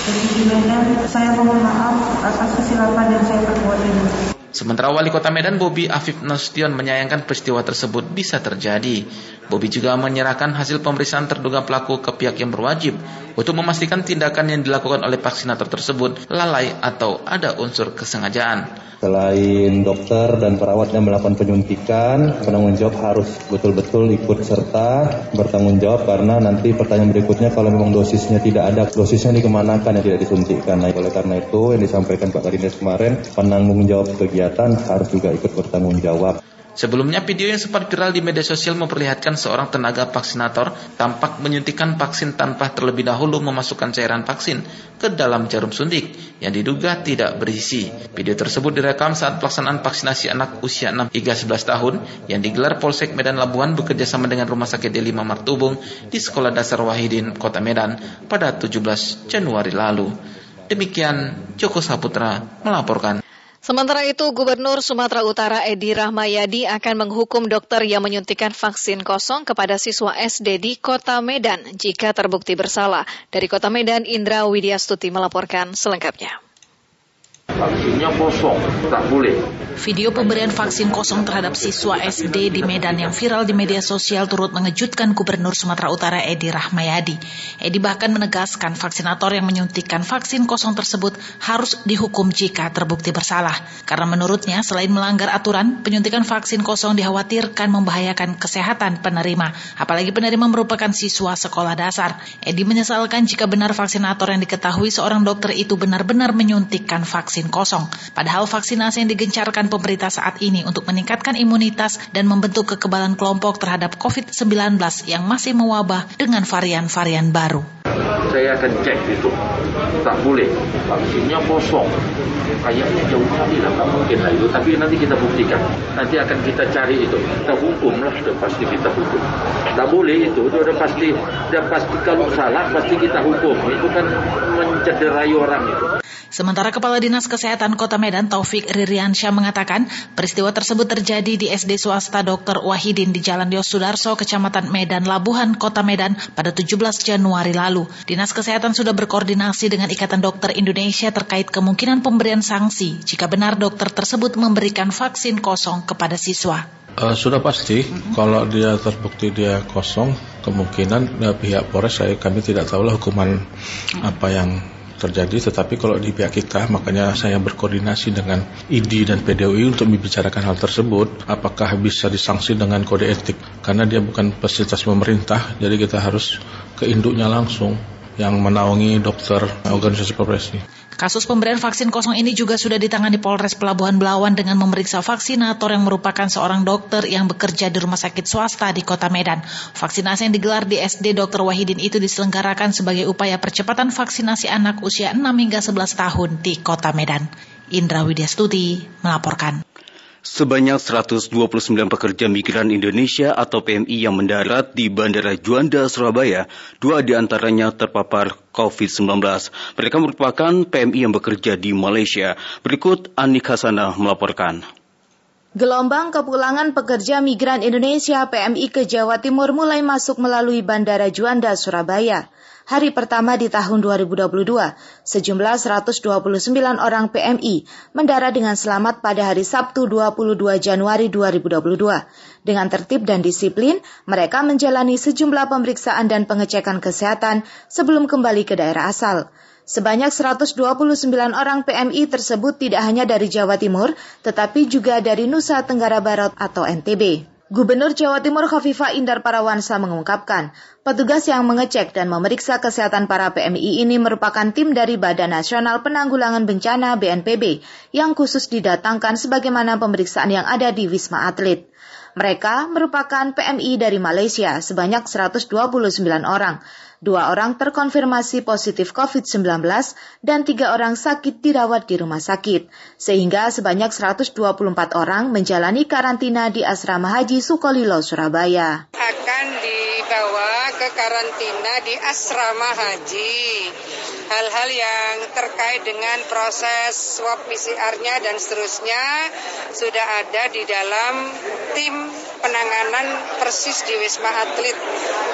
dan di Medan, saya mohon maaf atas kesilapan yang saya perbuat ini. Sementara Wali Kota Medan Bobi Afif Nasution menyayangkan peristiwa tersebut bisa terjadi. Bobi juga menyerahkan hasil pemeriksaan terduga pelaku ke pihak yang berwajib untuk memastikan tindakan yang dilakukan oleh vaksinator tersebut lalai atau ada unsur kesengajaan. Selain dokter dan perawat yang melakukan penyuntikan, penanggung jawab harus betul-betul ikut serta bertanggung jawab karena nanti pertanyaan berikutnya kalau memang dosisnya tidak ada, dosisnya dikemanakan yang tidak disuntikan. Nah, oleh karena itu yang disampaikan Pak Karinis kemarin, penanggung jawab kegiatan harus juga ikut bertanggung jawab. Sebelumnya video yang sempat viral di media sosial memperlihatkan seorang tenaga vaksinator tampak menyuntikkan vaksin tanpa terlebih dahulu memasukkan cairan vaksin ke dalam jarum suntik yang diduga tidak berisi. Video tersebut direkam saat pelaksanaan vaksinasi anak usia 6 hingga 11 tahun yang digelar Polsek Medan Labuan bekerjasama dengan Rumah Sakit D5 Martubung di Sekolah Dasar Wahidin, Kota Medan pada 17 Januari lalu. Demikian Joko Saputra melaporkan. Sementara itu, Gubernur Sumatera Utara Edi Rahmayadi akan menghukum dokter yang menyuntikkan vaksin kosong kepada siswa SD di Kota Medan jika terbukti bersalah. Dari Kota Medan, Indra Widyastuti melaporkan selengkapnya. Vaksinnya kosong, tak boleh. Video pemberian vaksin kosong terhadap siswa SD di Medan yang viral di media sosial turut mengejutkan Gubernur Sumatera Utara Edi Rahmayadi. Edi bahkan menegaskan vaksinator yang menyuntikkan vaksin kosong tersebut harus dihukum jika terbukti bersalah. Karena menurutnya selain melanggar aturan, penyuntikan vaksin kosong dikhawatirkan membahayakan kesehatan penerima, apalagi penerima merupakan siswa sekolah dasar. Edi menyesalkan jika benar vaksinator yang diketahui seorang dokter itu benar-benar menyuntikkan vaksin kosong. Padahal vaksinasi yang digencarkan pemerintah saat ini untuk meningkatkan imunitas dan membentuk kekebalan kelompok terhadap COVID-19 yang masih mewabah dengan varian-varian baru. Saya akan cek itu. Tak boleh. Vaksinnya kosong. Kayaknya jauh kali lah, tak mungkin lah itu. Tapi nanti kita buktikan. Nanti akan kita cari itu. Kita hukum lah, sudah pasti kita hukum. Tak boleh itu, itu udah pasti, udah pasti kalau salah pasti kita hukum. Itu kan mencederai orang itu. Sementara Kepala Dinas Kesehatan Kota Medan Taufik Ririansyah mengatakan peristiwa tersebut terjadi di SD swasta Dr. Wahidin di Jalan Yosudarso, Kecamatan Medan, Labuhan, Kota Medan pada 17 Januari lalu. Dinas Kesehatan sudah berkoordinasi dengan Ikatan Dokter Indonesia terkait kemungkinan pemberian sanksi jika benar dokter tersebut memberikan vaksin kosong kepada siswa. Uh, sudah pasti, mm-hmm. kalau dia terbukti dia kosong, kemungkinan uh, pihak Polres saya kami tidak tahu lah hukuman mm-hmm. apa yang terjadi, tetapi kalau di pihak kita, makanya saya berkoordinasi dengan ID dan PDUI untuk membicarakan hal tersebut, apakah bisa disanksi dengan kode etik, karena dia bukan fasilitas pemerintah, jadi kita harus ke induknya langsung yang menaungi dokter organisasi profesi. Kasus pemberian vaksin kosong ini juga sudah ditangani Polres Pelabuhan Belawan dengan memeriksa vaksinator yang merupakan seorang dokter yang bekerja di rumah sakit swasta di Kota Medan. Vaksinasi yang digelar di SD Dr. Wahidin itu diselenggarakan sebagai upaya percepatan vaksinasi anak usia 6 hingga 11 tahun di Kota Medan. Indra Widyastuti melaporkan. Sebanyak 129 pekerja migran Indonesia atau PMI yang mendarat di Bandara Juanda, Surabaya, dua di antaranya terpapar COVID-19. Mereka merupakan PMI yang bekerja di Malaysia. Berikut Anik Hasanah melaporkan. Gelombang kepulangan pekerja migran Indonesia PMI ke Jawa Timur mulai masuk melalui Bandara Juanda, Surabaya hari pertama di tahun 2022, sejumlah 129 orang PMI mendarat dengan selamat pada hari Sabtu 22 Januari 2022. Dengan tertib dan disiplin, mereka menjalani sejumlah pemeriksaan dan pengecekan kesehatan sebelum kembali ke daerah asal. Sebanyak 129 orang PMI tersebut tidak hanya dari Jawa Timur, tetapi juga dari Nusa Tenggara Barat atau NTB. Gubernur Jawa Timur Khafifah Indar Parawansa mengungkapkan, petugas yang mengecek dan memeriksa kesehatan para PMI ini merupakan tim dari Badan Nasional Penanggulangan Bencana BNPB yang khusus didatangkan sebagaimana pemeriksaan yang ada di Wisma Atlet. Mereka merupakan PMI dari Malaysia sebanyak 129 orang, Dua orang terkonfirmasi positif COVID-19 dan tiga orang sakit dirawat di rumah sakit, sehingga sebanyak 124 orang menjalani karantina di Asrama Haji Sukolilo, Surabaya. Akan dibawa ke karantina di Asrama Haji hal-hal yang terkait dengan proses swab PCR-nya dan seterusnya sudah ada di dalam tim penanganan persis di Wisma Atlet.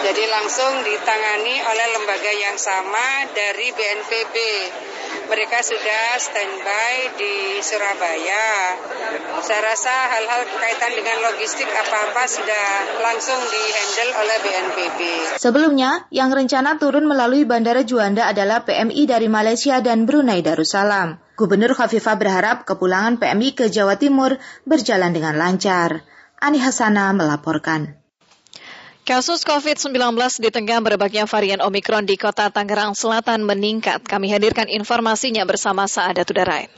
Jadi langsung ditangani oleh lembaga yang sama dari BNPB. Mereka sudah standby di Surabaya. Saya rasa hal-hal berkaitan dengan logistik apa-apa sudah langsung dihandle oleh BNPB. Sebelumnya, yang rencana turun melalui Bandara Juanda adalah PMI dari Malaysia dan Brunei Darussalam. Gubernur Khafifah berharap kepulangan PMI ke Jawa Timur berjalan dengan lancar. Ani Hasana melaporkan. Kasus COVID-19 di tengah merebaknya varian Omikron di kota Tangerang Selatan meningkat. Kami hadirkan informasinya bersama Saada Tudarain.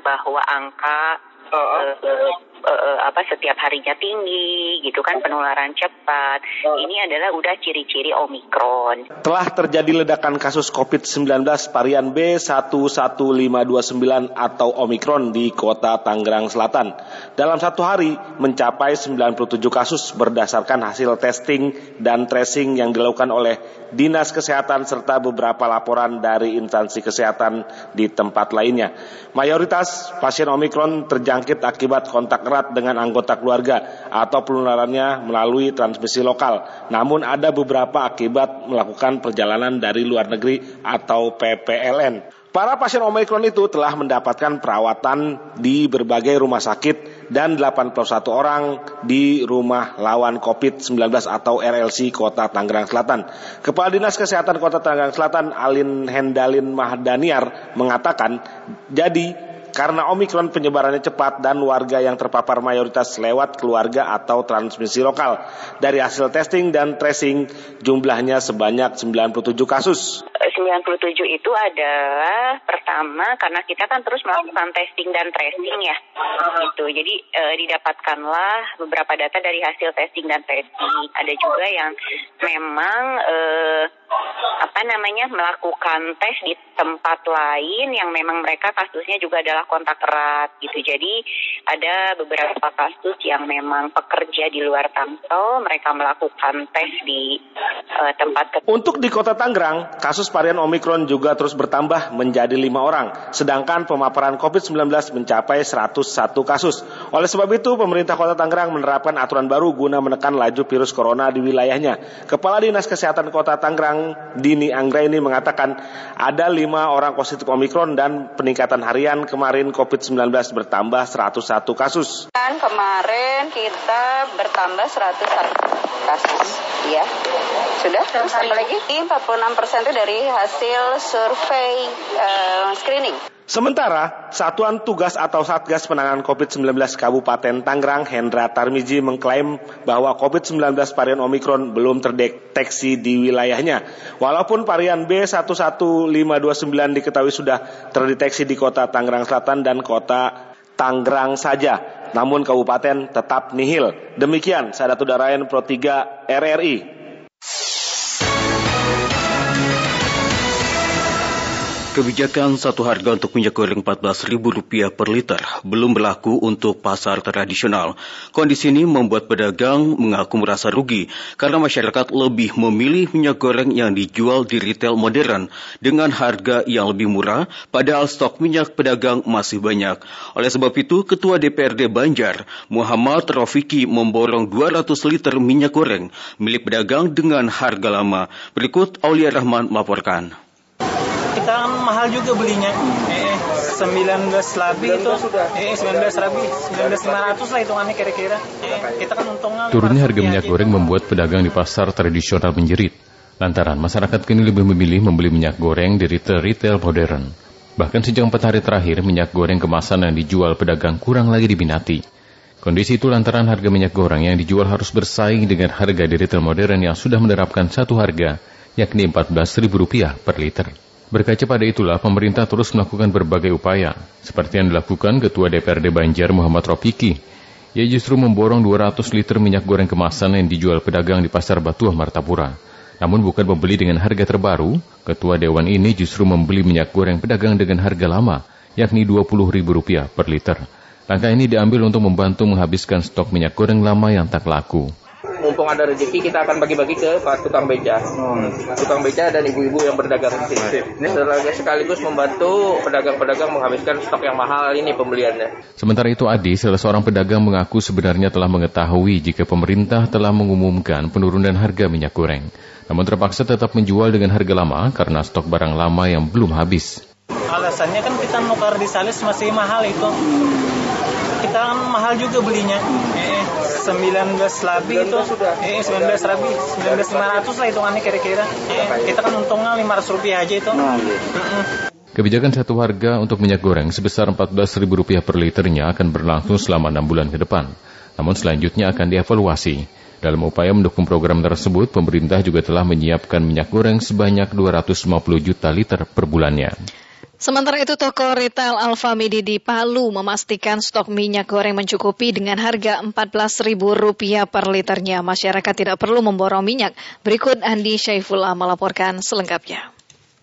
Bahwa angka uh, uh, apa setiap harinya tinggi gitu kan penularan cepat. Ini adalah udah ciri-ciri Omikron. Telah terjadi ledakan kasus COVID-19 varian B11529 atau Omikron di kota Tangerang Selatan. Dalam satu hari mencapai 97 kasus berdasarkan hasil testing dan tracing yang dilakukan oleh Dinas Kesehatan serta beberapa laporan dari instansi kesehatan di tempat lainnya. Mayoritas pasien Omikron terjangkit akibat kontak erat dengan anggota keluarga atau penularannya melalui transmisi lokal. Namun ada beberapa akibat melakukan perjalanan dari luar negeri atau PPLN. Para pasien Omikron itu telah mendapatkan perawatan di berbagai rumah sakit dan 81 orang di rumah lawan COVID-19 atau RLC Kota Tangerang Selatan. Kepala Dinas Kesehatan Kota Tangerang Selatan Alin Hendalin Mahdaniar mengatakan, jadi karena Omikron penyebarannya cepat dan warga yang terpapar mayoritas lewat keluarga atau transmisi lokal. Dari hasil testing dan tracing jumlahnya sebanyak 97 kasus. 97 itu adalah pertama karena kita kan terus melakukan testing dan tracing ya. Gitu. Jadi e, didapatkanlah beberapa data dari hasil testing dan tracing. Ada juga yang memang e, apa namanya melakukan tes di tempat lain yang memang mereka kasusnya juga adalah kontak erat gitu. Jadi ada beberapa kasus yang memang pekerja di luar Tangsel mereka melakukan tes di uh, tempat. Untuk di Kota Tangerang, kasus varian Omikron juga terus bertambah menjadi lima orang, sedangkan pemaparan COVID-19 mencapai 101 kasus. Oleh sebab itu, pemerintah Kota Tangerang menerapkan aturan baru guna menekan laju virus corona di wilayahnya. Kepala Dinas Kesehatan Kota Tangerang, Dini Anggraini mengatakan ada lima orang positif Omikron dan peningkatan harian kemarin COVID-19 bertambah 101 kasus. Kan kemarin kita bertambah 101 kasus, ya. Sudah? Terus apa lagi? 46 persen itu dari hasil survei uh, screening. Sementara, Satuan Tugas atau Satgas Penanganan COVID-19 Kabupaten Tangerang Hendra Tarmiji mengklaim bahwa COVID-19 varian Omikron belum terdeteksi di wilayahnya. Walaupun varian B11529 diketahui sudah terdeteksi di kota Tangerang Selatan dan kota Tangerang saja, namun kabupaten tetap nihil. Demikian, Sadatu Darayan Pro 3 RRI. you Kebijakan satu harga untuk minyak goreng Rp14.000 per liter belum berlaku untuk pasar tradisional. Kondisi ini membuat pedagang mengaku merasa rugi karena masyarakat lebih memilih minyak goreng yang dijual di retail modern dengan harga yang lebih murah padahal stok minyak pedagang masih banyak. Oleh sebab itu, Ketua DPRD Banjar, Muhammad Rofiki memborong 200 liter minyak goreng milik pedagang dengan harga lama. Berikut Aulia Rahman melaporkan kita kan mahal juga belinya. Eh, 19 lebih itu eh 19 lebih 19.500 lah hitungannya kira-kira. Eh, kita kan untungnya Turunnya harga minyak goreng membuat pedagang di pasar tradisional menjerit. Lantaran masyarakat kini lebih memilih membeli minyak goreng di retail-retail modern. Bahkan sejak empat hari terakhir, minyak goreng kemasan yang dijual pedagang kurang lagi diminati. Kondisi itu lantaran harga minyak goreng yang dijual harus bersaing dengan harga di retail modern yang sudah menerapkan satu harga, yakni Rp14.000 per liter. Berkaca pada itulah, pemerintah terus melakukan berbagai upaya, seperti yang dilakukan Ketua DPRD Banjar Muhammad Ropiki. Ia justru memborong 200 liter minyak goreng kemasan yang dijual pedagang di Pasar Batuah Martapura. Namun bukan membeli dengan harga terbaru, Ketua Dewan ini justru membeli minyak goreng pedagang dengan harga lama, yakni Rp20.000 per liter. Langkah ini diambil untuk membantu menghabiskan stok minyak goreng lama yang tak laku mumpung ada rezeki kita akan bagi-bagi ke tukang beca, hmm. tukang beca dan ibu-ibu yang berdagang di sini. Ini sekaligus membantu pedagang-pedagang menghabiskan stok yang mahal ini pembeliannya. Sementara itu Adi, salah seorang pedagang mengaku sebenarnya telah mengetahui jika pemerintah telah mengumumkan penurunan harga minyak goreng. Namun terpaksa tetap menjual dengan harga lama karena stok barang lama yang belum habis. Alasannya kan kita nukar di Salis masih mahal itu. Kita kan mahal juga belinya. Eh, 19 lebih itu eh 19 lebih 19 500 lah hitungannya kira-kira eh, kita kan untungnya 500 rupiah aja itu nah, gitu. Kebijakan satu harga untuk minyak goreng sebesar Rp14.000 per liternya akan berlangsung selama enam bulan ke depan. Namun selanjutnya akan dievaluasi. Dalam upaya mendukung program tersebut, pemerintah juga telah menyiapkan minyak goreng sebanyak 250 juta liter per bulannya. Sementara itu, toko retail Alfamidi di Palu memastikan stok minyak goreng mencukupi dengan harga Rp14.000 per liternya. Masyarakat tidak perlu memborong minyak. Berikut Andi Syaifullah melaporkan selengkapnya.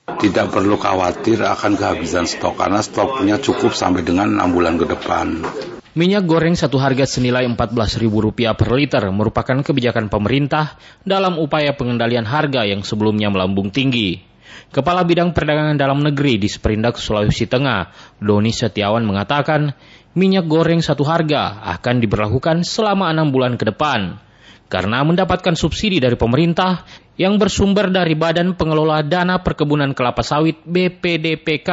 Tidak perlu khawatir akan kehabisan stok karena stoknya cukup sampai dengan 6 bulan ke depan. Minyak goreng satu harga senilai Rp14.000 per liter merupakan kebijakan pemerintah dalam upaya pengendalian harga yang sebelumnya melambung tinggi. Kepala Bidang Perdagangan Dalam Negeri di Seperindak Sulawesi Tengah, Doni Setiawan mengatakan, minyak goreng satu harga akan diberlakukan selama enam bulan ke depan. Karena mendapatkan subsidi dari pemerintah yang bersumber dari Badan Pengelola Dana Perkebunan Kelapa Sawit BPDPK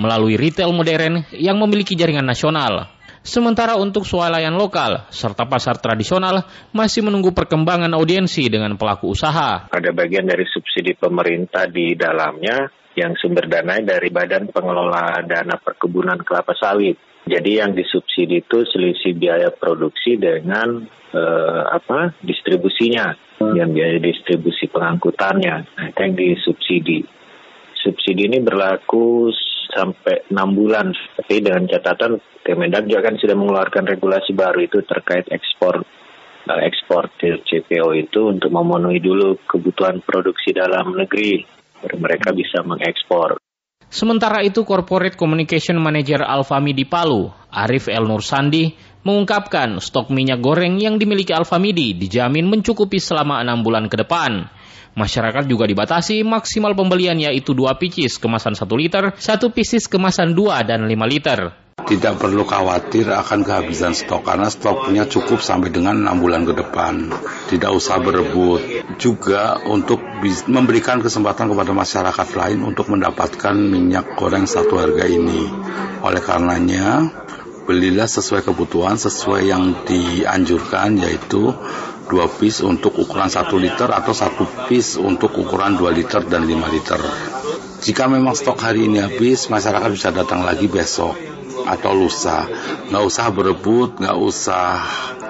melalui retail modern yang memiliki jaringan nasional. Sementara untuk swalayan lokal serta pasar tradisional masih menunggu perkembangan audiensi dengan pelaku usaha. Ada bagian dari subsidi pemerintah di dalamnya yang sumber dana dari Badan Pengelola Dana Perkebunan Kelapa Sawit. Jadi yang disubsidi itu selisih biaya produksi dengan eh, apa distribusinya, yang biaya distribusi pengangkutannya, nah, yang disubsidi. Subsidi ini berlaku sampai enam bulan, tapi dengan catatan Kemendak juga kan sudah mengeluarkan regulasi baru itu terkait ekspor uh, ekspor CPO itu untuk memenuhi dulu kebutuhan produksi dalam negeri mereka bisa mengekspor. Sementara itu Corporate Communication Manager Alfami di Palu, Arif El Nur Sandi, mengungkapkan stok minyak goreng yang dimiliki Alfamidi dijamin mencukupi selama enam bulan ke depan. Masyarakat juga dibatasi maksimal pembelian yaitu dua picis kemasan 1 liter, satu picis kemasan 2 dan 5 liter. Tidak perlu khawatir akan kehabisan stok karena stoknya cukup sampai dengan enam bulan ke depan. Tidak usah berebut. Juga untuk memberikan kesempatan kepada masyarakat lain untuk mendapatkan minyak goreng satu harga ini. Oleh karenanya, belilah sesuai kebutuhan, sesuai yang dianjurkan yaitu dua piece untuk ukuran 1 liter atau satu piece untuk ukuran 2 liter dan 5 liter. Jika memang stok hari ini habis, masyarakat bisa datang lagi besok atau lusa. Nggak usah berebut, nggak usah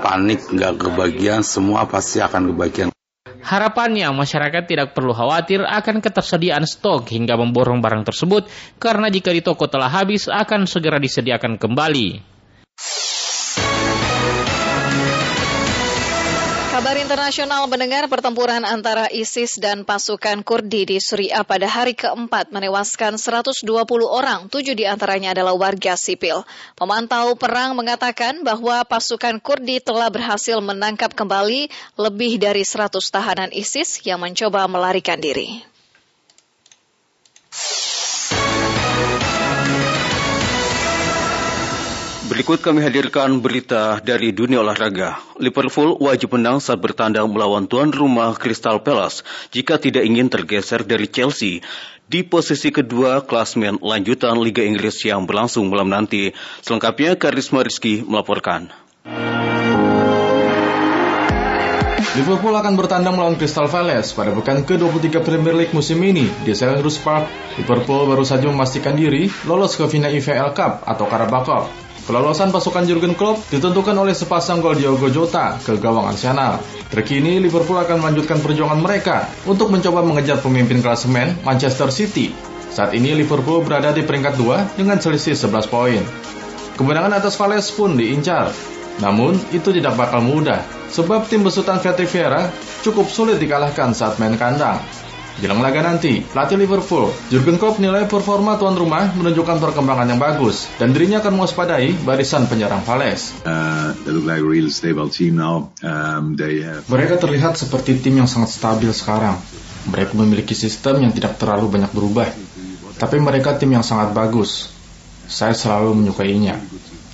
panik, nggak kebagian, semua pasti akan kebagian. Harapannya masyarakat tidak perlu khawatir akan ketersediaan stok hingga memborong barang tersebut karena jika di toko telah habis akan segera disediakan kembali. Internasional mendengar pertempuran antara ISIS dan pasukan Kurdi di Suriah pada hari keempat menewaskan 120 orang, tujuh di antaranya adalah warga sipil. Pemantau perang mengatakan bahwa pasukan Kurdi telah berhasil menangkap kembali lebih dari 100 tahanan ISIS yang mencoba melarikan diri. Berikut kami hadirkan berita dari dunia olahraga. Liverpool wajib menang saat bertandang melawan tuan rumah Crystal Palace jika tidak ingin tergeser dari Chelsea di posisi kedua klasmen lanjutan Liga Inggris yang berlangsung malam nanti. Selengkapnya Karisma Rizky melaporkan. Liverpool akan bertandang melawan Crystal Palace pada pekan ke-23 Premier League musim ini di Selhurst Park. Liverpool baru saja memastikan diri lolos ke final EFL Cup atau Carabao Cup Kelolosan pasukan Jurgen Klopp ditentukan oleh sepasang gol Diogo Jota ke gawang Arsenal. Terkini Liverpool akan melanjutkan perjuangan mereka untuk mencoba mengejar pemimpin klasemen Manchester City. Saat ini Liverpool berada di peringkat 2 dengan selisih 11 poin. Kemenangan atas Vales pun diincar. Namun, itu tidak bakal mudah, sebab tim besutan Vieira cukup sulit dikalahkan saat main kandang. Jelang laga nanti, pelatih Liverpool, Jurgen Klopp nilai performa tuan rumah menunjukkan perkembangan yang bagus dan dirinya akan mewaspadai barisan penyerang Palace. Uh, um, Mereka terlihat seperti tim yang sangat stabil sekarang. Mereka memiliki sistem yang tidak terlalu banyak berubah, tapi mereka tim yang sangat bagus. Saya selalu menyukainya.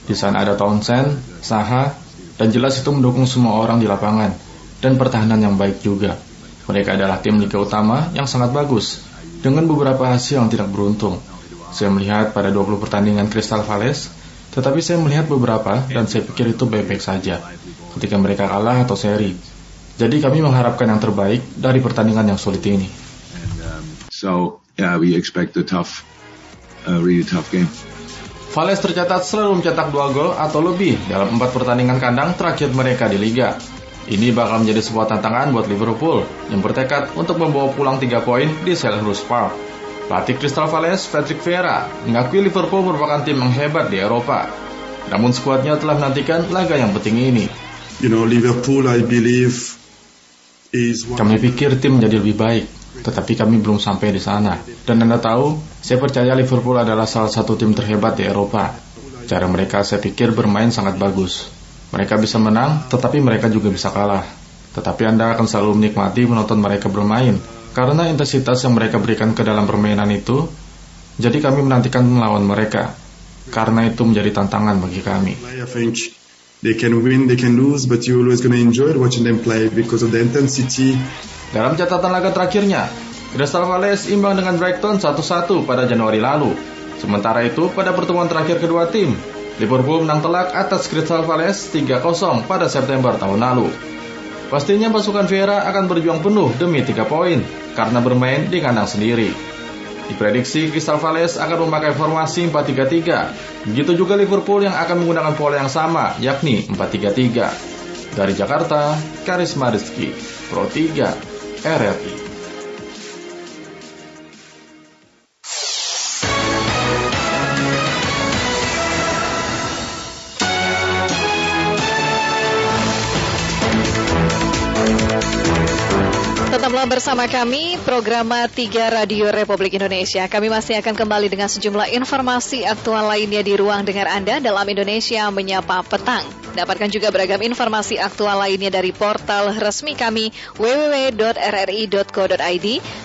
Di sana ada Townsend, Saha, dan jelas itu mendukung semua orang di lapangan, dan pertahanan yang baik juga. Mereka adalah tim liga utama yang sangat bagus, dengan beberapa hasil yang tidak beruntung. Saya melihat pada 20 pertandingan Crystal Palace, tetapi saya melihat beberapa dan saya pikir itu baik-baik saja ketika mereka kalah atau seri. Jadi kami mengharapkan yang terbaik dari pertandingan yang sulit ini. so yeah, we expect a tough, a really tough game. Vales tercatat selalu mencetak dua gol atau lebih dalam empat pertandingan kandang terakhir mereka di liga. Ini bakal menjadi sebuah tantangan buat Liverpool yang bertekad untuk membawa pulang 3 poin di Selhurst Park. Pelatih Crystal Palace, Patrick Vieira, mengakui Liverpool merupakan tim yang hebat di Eropa. Namun skuadnya telah menantikan laga yang penting ini. You know, Liverpool, I believe, is kami pikir tim menjadi lebih baik, tetapi kami belum sampai di sana. Dan Anda tahu, saya percaya Liverpool adalah salah satu tim terhebat di Eropa. Cara mereka saya pikir bermain sangat bagus. Mereka bisa menang, tetapi mereka juga bisa kalah. Tetapi Anda akan selalu menikmati menonton mereka bermain, karena intensitas yang mereka berikan ke dalam permainan itu, jadi kami menantikan melawan mereka. Karena itu menjadi tantangan bagi kami. They can win, they can lose, but you always gonna enjoy watching them play because of the intensity. Dalam catatan laga terakhirnya, Crystal Palace imbang dengan Brighton 1-1 pada Januari lalu. Sementara itu, pada pertemuan terakhir kedua tim, Liverpool menang telak atas Crystal Palace 3-0 pada September tahun lalu. Pastinya pasukan Vieira akan berjuang penuh demi 3 poin karena bermain di kandang sendiri. Diprediksi Crystal Palace akan memakai formasi 4-3-3. Begitu juga Liverpool yang akan menggunakan pola yang sama, yakni 4-3-3. Dari Jakarta, Karisma Rizky, Pro 3, RRI. Tetaplah bersama kami, program 3 Radio Republik Indonesia. Kami masih akan kembali dengan sejumlah informasi aktual lainnya di ruang dengar Anda dalam Indonesia Menyapa Petang. Dapatkan juga beragam informasi aktual lainnya dari portal resmi kami www.rri.co.id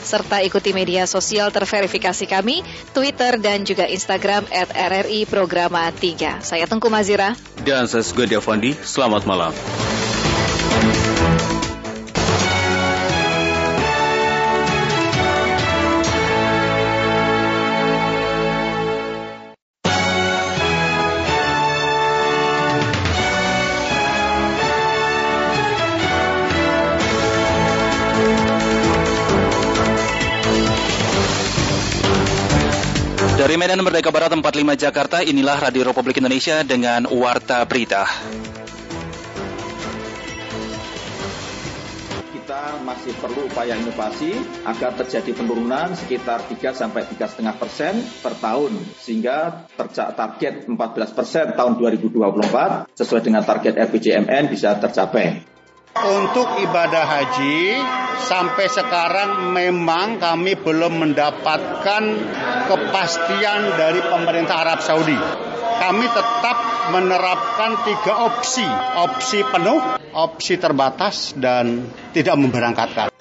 serta ikuti media sosial terverifikasi kami, Twitter dan juga Instagram at RRI Programa 3. Saya Tengku Mazira. Dan saya Sugandi Avandi. Selamat malam. Dari Medan Merdeka Barat 45 Jakarta, inilah Radio Republik Indonesia dengan Warta Berita. Kita masih perlu upaya inovasi agar terjadi penurunan sekitar 3 sampai 3,5 persen per tahun sehingga target 14 persen tahun 2024 sesuai dengan target RPJMN bisa tercapai. Untuk ibadah haji sampai sekarang memang kami belum mendapatkan kepastian dari pemerintah Arab Saudi. Kami tetap menerapkan tiga opsi, opsi penuh, opsi terbatas, dan tidak memberangkatkan.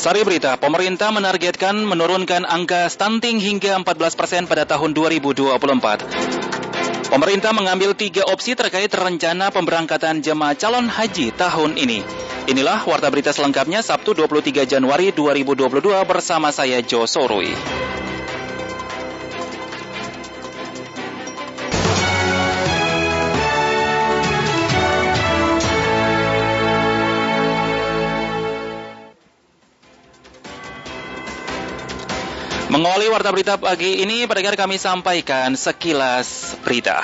Sari berita, pemerintah menargetkan menurunkan angka stunting hingga 14 persen pada tahun 2024. Pemerintah mengambil tiga opsi terkait rencana pemberangkatan jemaah calon haji tahun ini. Inilah warta berita selengkapnya Sabtu 23 Januari 2022 bersama saya Jo Soroi. Mengawali warta berita pagi ini, pendengar kami sampaikan sekilas berita.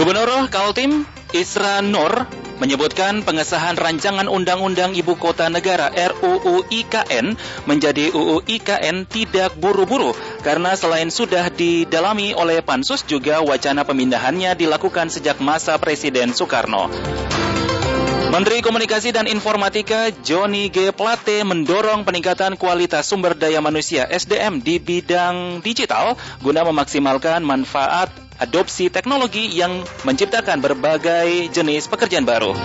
Gubernur Kaltim Isra Nur menyebutkan pengesahan rancangan Undang-Undang Ibu Kota Negara RUU IKN menjadi UU IKN tidak buru-buru karena selain sudah didalami oleh Pansus juga wacana pemindahannya dilakukan sejak masa Presiden Soekarno. Menteri Komunikasi dan Informatika Johnny G. Plate mendorong peningkatan kualitas sumber daya manusia SDM di bidang digital guna memaksimalkan manfaat adopsi teknologi yang menciptakan berbagai jenis pekerjaan baru.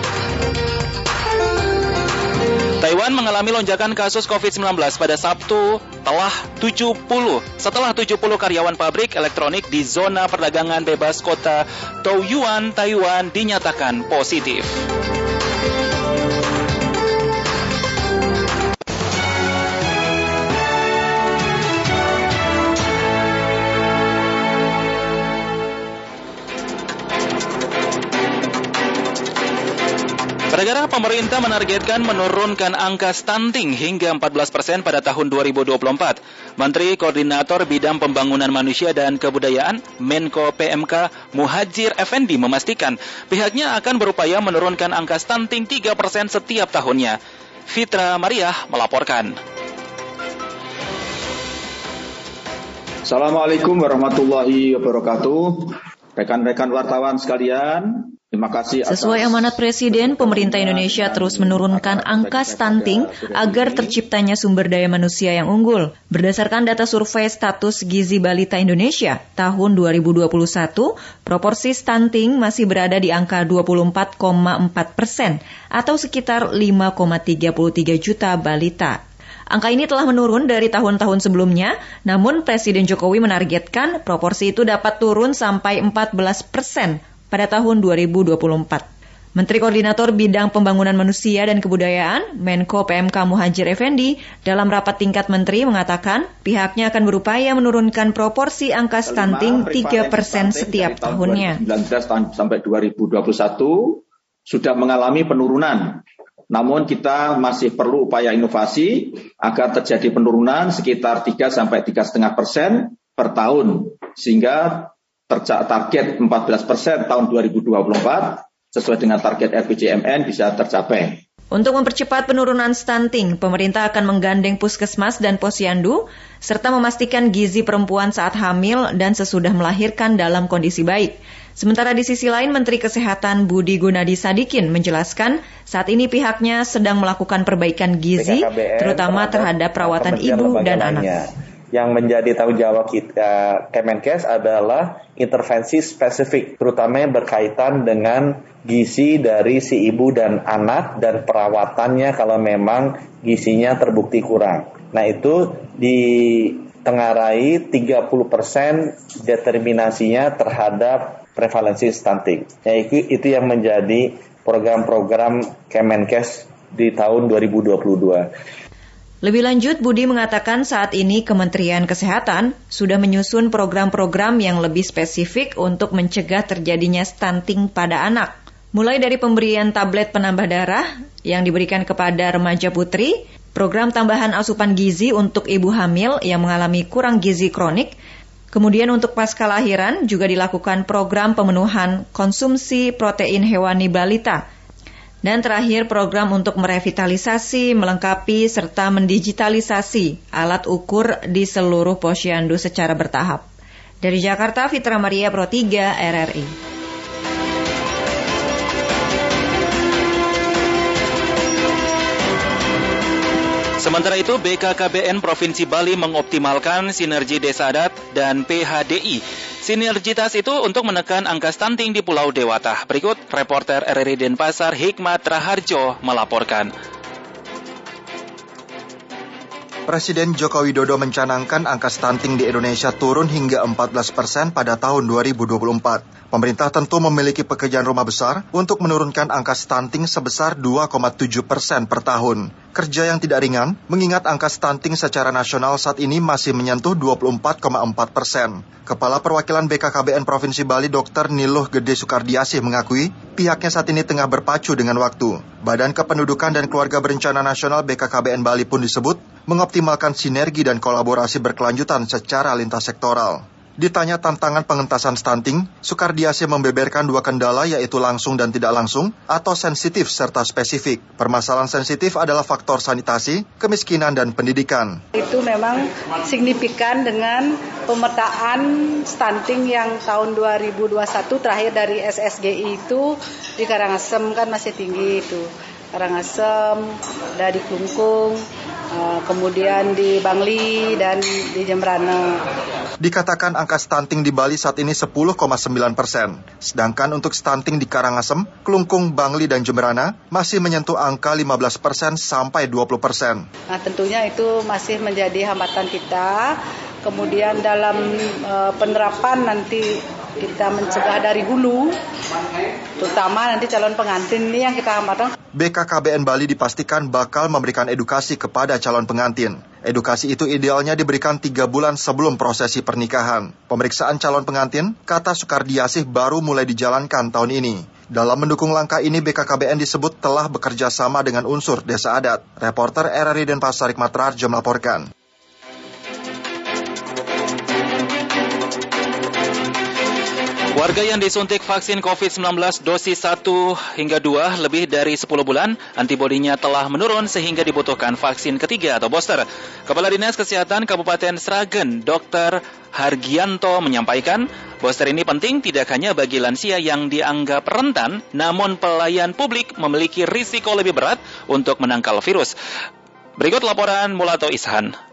Taiwan mengalami lonjakan kasus COVID-19 pada Sabtu telah 70 setelah 70 karyawan pabrik elektronik di zona perdagangan bebas kota Taoyuan, Taiwan dinyatakan positif. Negara pemerintah menargetkan menurunkan angka stunting hingga 14 persen pada tahun 2024. Menteri Koordinator Bidang Pembangunan Manusia dan Kebudayaan Menko PMK Muhajir Effendi memastikan pihaknya akan berupaya menurunkan angka stunting 3 persen setiap tahunnya. Fitra Mariah melaporkan. Assalamualaikum warahmatullahi wabarakatuh. Rekan-rekan wartawan sekalian, Terima kasih. Atas... Sesuai amanat Presiden, pemerintah Indonesia terus menurunkan angka stunting agar terciptanya sumber daya manusia yang unggul. Berdasarkan data survei status gizi balita Indonesia tahun 2021, proporsi stunting masih berada di angka 24,4 persen atau sekitar 5,33 juta balita. Angka ini telah menurun dari tahun-tahun sebelumnya, namun Presiden Jokowi menargetkan proporsi itu dapat turun sampai 14 persen pada tahun 2024. Menteri Koordinator Bidang Pembangunan Manusia dan Kebudayaan, Menko PMK Muhajir Effendi, dalam rapat tingkat menteri mengatakan pihaknya akan berupaya menurunkan proporsi angka stunting 3 persen setiap tahunnya. 2019 sampai 2021 sudah mengalami penurunan Namun kita masih perlu upaya inovasi agar terjadi penurunan sekitar 3 sampai 3,5 persen per tahun sehingga target 14 persen tahun 2024 sesuai dengan target RPJMN bisa tercapai. Untuk mempercepat penurunan stunting, pemerintah akan menggandeng puskesmas dan posyandu, serta memastikan gizi perempuan saat hamil dan sesudah melahirkan dalam kondisi baik. Sementara di sisi lain, Menteri Kesehatan Budi Gunadi Sadikin menjelaskan saat ini pihaknya sedang melakukan perbaikan gizi, terutama terhadap perawatan ibu dan anak yang menjadi tanggung jawab kita Kemenkes adalah intervensi spesifik, terutama yang berkaitan dengan gizi dari si ibu dan anak dan perawatannya kalau memang gizinya terbukti kurang. Nah itu ditengarai 30% determinasinya terhadap prevalensi stunting. Nah, itu, itu yang menjadi program-program Kemenkes di tahun 2022. Lebih lanjut, Budi mengatakan saat ini Kementerian Kesehatan sudah menyusun program-program yang lebih spesifik untuk mencegah terjadinya stunting pada anak. Mulai dari pemberian tablet penambah darah yang diberikan kepada remaja putri, program tambahan asupan gizi untuk ibu hamil yang mengalami kurang gizi kronik, kemudian untuk pasca lahiran juga dilakukan program pemenuhan konsumsi protein hewani balita dan terakhir program untuk merevitalisasi, melengkapi, serta mendigitalisasi alat ukur di seluruh posyandu secara bertahap. Dari Jakarta, Fitra Maria Pro 3 RRI. Sementara itu, BKKBN Provinsi Bali mengoptimalkan sinergi desa adat dan PHDI Sinergitas itu untuk menekan angka stunting di Pulau Dewata. Berikut reporter RRI Denpasar Hikmat Raharjo melaporkan. Presiden Joko Widodo mencanangkan angka stunting di Indonesia turun hingga 14 persen pada tahun 2024. Pemerintah tentu memiliki pekerjaan rumah besar untuk menurunkan angka stunting sebesar 2,7 persen per tahun. Kerja yang tidak ringan, mengingat angka stunting secara nasional saat ini masih menyentuh 24,4 persen. Kepala Perwakilan BKKBN Provinsi Bali Dr. Niluh Gede Sukardiasih mengakui pihaknya saat ini tengah berpacu dengan waktu. Badan Kependudukan dan Keluarga Berencana Nasional BKKBN Bali pun disebut mengoptimalkan sinergi dan kolaborasi berkelanjutan secara lintas sektoral. Ditanya tantangan pengentasan stunting, Sukardiase membeberkan dua kendala yaitu langsung dan tidak langsung atau sensitif serta spesifik. Permasalahan sensitif adalah faktor sanitasi, kemiskinan, dan pendidikan. Itu memang signifikan dengan pemetaan stunting yang tahun 2021 terakhir dari SSGI itu di Karangasem kan masih tinggi itu. Karangasem, dari Klungkung, eh, kemudian di Bangli dan di Jembrana. Dikatakan angka stunting di Bali saat ini 10,9 persen. Sedangkan untuk stunting di Karangasem, Kelungkung, Bangli, dan Jemberana masih menyentuh angka 15 persen sampai 20 persen. Nah tentunya itu masih menjadi hambatan kita. Kemudian dalam uh, penerapan nanti kita mencegah dari hulu, terutama nanti calon pengantin ini yang kita hambatan. BKKBN Bali dipastikan bakal memberikan edukasi kepada calon pengantin. Edukasi itu idealnya diberikan tiga bulan sebelum prosesi pernikahan. Pemeriksaan calon pengantin, kata Sukardiasih baru mulai dijalankan tahun ini. Dalam mendukung langkah ini, BKKBN disebut telah bekerja sama dengan unsur desa adat. Reporter RRI Denpasar Hikmat Rarjo melaporkan. Warga yang disuntik vaksin COVID-19 dosis 1 hingga 2 lebih dari 10 bulan, antibodinya telah menurun sehingga dibutuhkan vaksin ketiga atau booster. Kepala Dinas Kesehatan Kabupaten Sragen, Dr. Hargianto menyampaikan, booster ini penting tidak hanya bagi lansia yang dianggap rentan, namun pelayan publik memiliki risiko lebih berat untuk menangkal virus. Berikut laporan Mulato Ishan.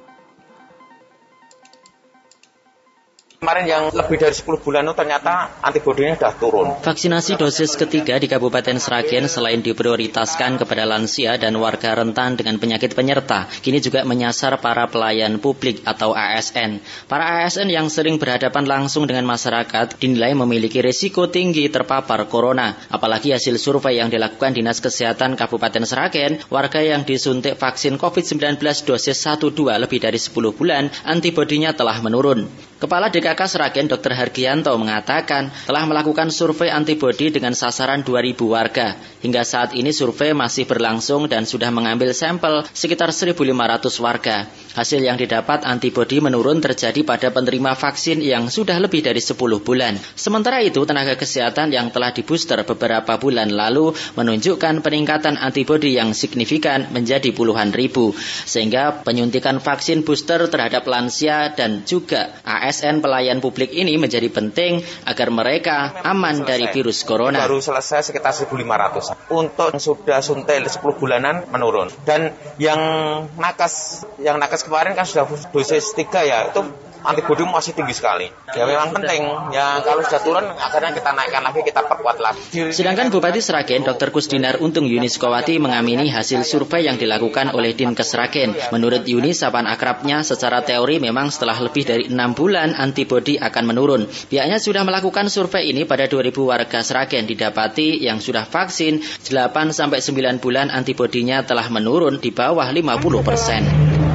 Kemarin yang lebih dari 10 bulan itu ternyata antibodinya sudah turun. Vaksinasi dosis ketiga di Kabupaten Sragen selain diprioritaskan kepada lansia dan warga rentan dengan penyakit penyerta, kini juga menyasar para pelayan publik atau ASN. Para ASN yang sering berhadapan langsung dengan masyarakat dinilai memiliki risiko tinggi terpapar corona. Apalagi hasil survei yang dilakukan Dinas Kesehatan Kabupaten Sragen, warga yang disuntik vaksin COVID-19 dosis 1-2 lebih dari 10 bulan, antibodinya telah menurun. Kepala DKK Seragen Dr. Hargianto mengatakan telah melakukan survei antibodi dengan sasaran 2.000 warga. Hingga saat ini survei masih berlangsung dan sudah mengambil sampel sekitar 1.500 warga. Hasil yang didapat antibodi menurun terjadi pada penerima vaksin yang sudah lebih dari 10 bulan. Sementara itu, tenaga kesehatan yang telah dibooster beberapa bulan lalu menunjukkan peningkatan antibodi yang signifikan menjadi puluhan ribu. Sehingga penyuntikan vaksin booster terhadap lansia dan juga ASN pelayan publik ini menjadi penting agar mereka aman dari virus corona. Baru selesai sekitar 1.500. Untuk sudah suntik 10 bulanan menurun. Dan yang nakes yang nakes kemarin kan sudah dosis 3 ya, itu antibodi masih tinggi sekali. Ya memang penting. Ya kalau sudah turun akhirnya kita naikkan lagi, kita perkuat lagi. Sedangkan Bupati Seragen Dr. Kusdinar Untung Yunis Kowati mengamini hasil survei yang dilakukan oleh Dinkes Seragen. Menurut Yunis, sapan akrabnya secara teori memang setelah lebih dari enam bulan antibodi akan menurun. Pihaknya sudah melakukan survei ini pada 2000 warga Seragen didapati yang sudah vaksin 8 sampai 9 bulan antibodinya telah menurun di bawah 50 persen.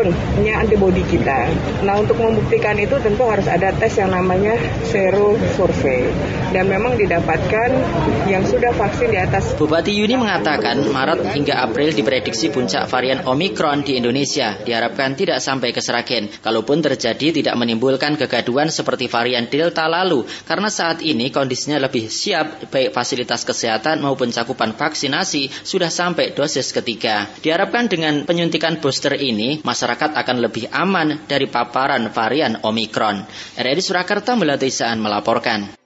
turunnya antibodi kita. Nah untuk membuktikan itu tentu harus ada tes yang namanya sero survei dan memang didapatkan yang sudah vaksin di atas. Bupati Yuni mengatakan Maret hingga April diprediksi puncak varian Omikron di Indonesia diharapkan tidak sampai ke Seragen. Kalaupun terjadi tidak menimbulkan kegaduhan seperti varian Delta lalu karena saat ini kondisinya lebih siap baik fasilitas kesehatan maupun cakupan vaksinasi sudah sampai dosis ketiga. Diharapkan dengan penyuntikan booster ini masyarakat akan lebih aman dari paparan varian Omikron. RRI Surakarta melatih melaporkan.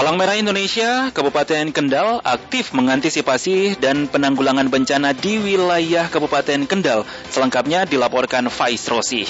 Palang Merah Indonesia, Kabupaten Kendal aktif mengantisipasi dan penanggulangan bencana di wilayah Kabupaten Kendal. Selengkapnya dilaporkan Faiz Rosi.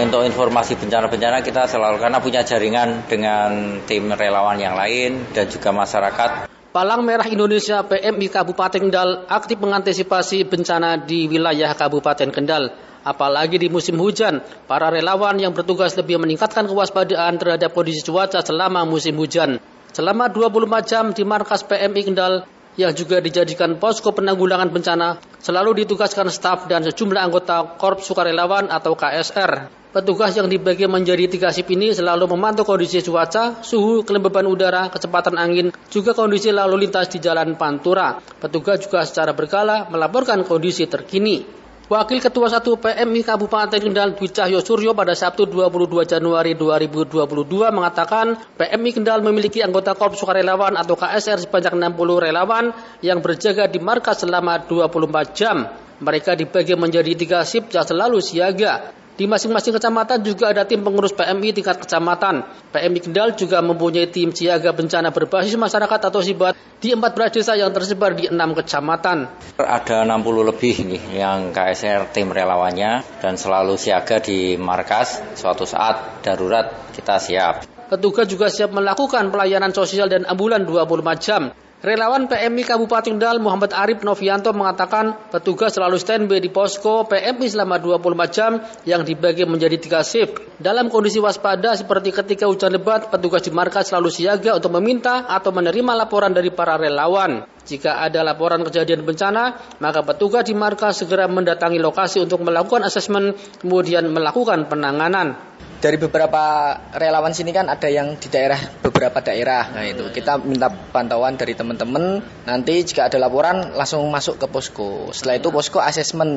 Untuk informasi bencana-bencana kita selalu karena punya jaringan dengan tim relawan yang lain dan juga masyarakat. Palang Merah Indonesia PMI Kabupaten Kendal aktif mengantisipasi bencana di wilayah Kabupaten Kendal. Apalagi di musim hujan, para relawan yang bertugas lebih meningkatkan kewaspadaan terhadap kondisi cuaca selama musim hujan. Selama 24 jam di markas PMI Kendal yang juga dijadikan posko penanggulangan bencana, selalu ditugaskan staf dan sejumlah anggota Korps Sukarelawan atau KSR. Petugas yang dibagi menjadi tiga sip ini selalu memantau kondisi cuaca, suhu, kelembaban udara, kecepatan angin, juga kondisi lalu lintas di Jalan Pantura. Petugas juga secara berkala melaporkan kondisi terkini. Wakil Ketua 1 PMI Kabupaten Kendal Dwi Cahyo Suryo pada Sabtu 22 Januari 2022 mengatakan PMI Kendal memiliki anggota Korps Sukarelawan atau KSR sebanyak 60 relawan yang berjaga di markas selama 24 jam. Mereka dibagi menjadi tiga sip yang selalu siaga. Di masing-masing kecamatan juga ada tim pengurus PMI tingkat kecamatan. PMI Kendal juga mempunyai tim siaga bencana berbasis masyarakat atau SIBAT di 14 desa yang tersebar di 6 kecamatan. Ada 60 lebih nih yang KSR tim relawannya dan selalu siaga di markas suatu saat darurat kita siap. Petugas juga siap melakukan pelayanan sosial dan ambulan 24 jam. Relawan PMI Kabupaten Kendal Muhammad Arif Novianto mengatakan petugas selalu standby di posko PMI selama 24 jam yang dibagi menjadi tiga shift. Dalam kondisi waspada seperti ketika hujan lebat, petugas di markas selalu siaga untuk meminta atau menerima laporan dari para relawan. Jika ada laporan kejadian bencana, maka petugas di markas segera mendatangi lokasi untuk melakukan asesmen, kemudian melakukan penanganan dari beberapa relawan sini kan ada yang di daerah beberapa daerah. Nah itu kita minta pantauan dari teman-teman. Nanti jika ada laporan langsung masuk ke posko. Setelah itu posko asesmen.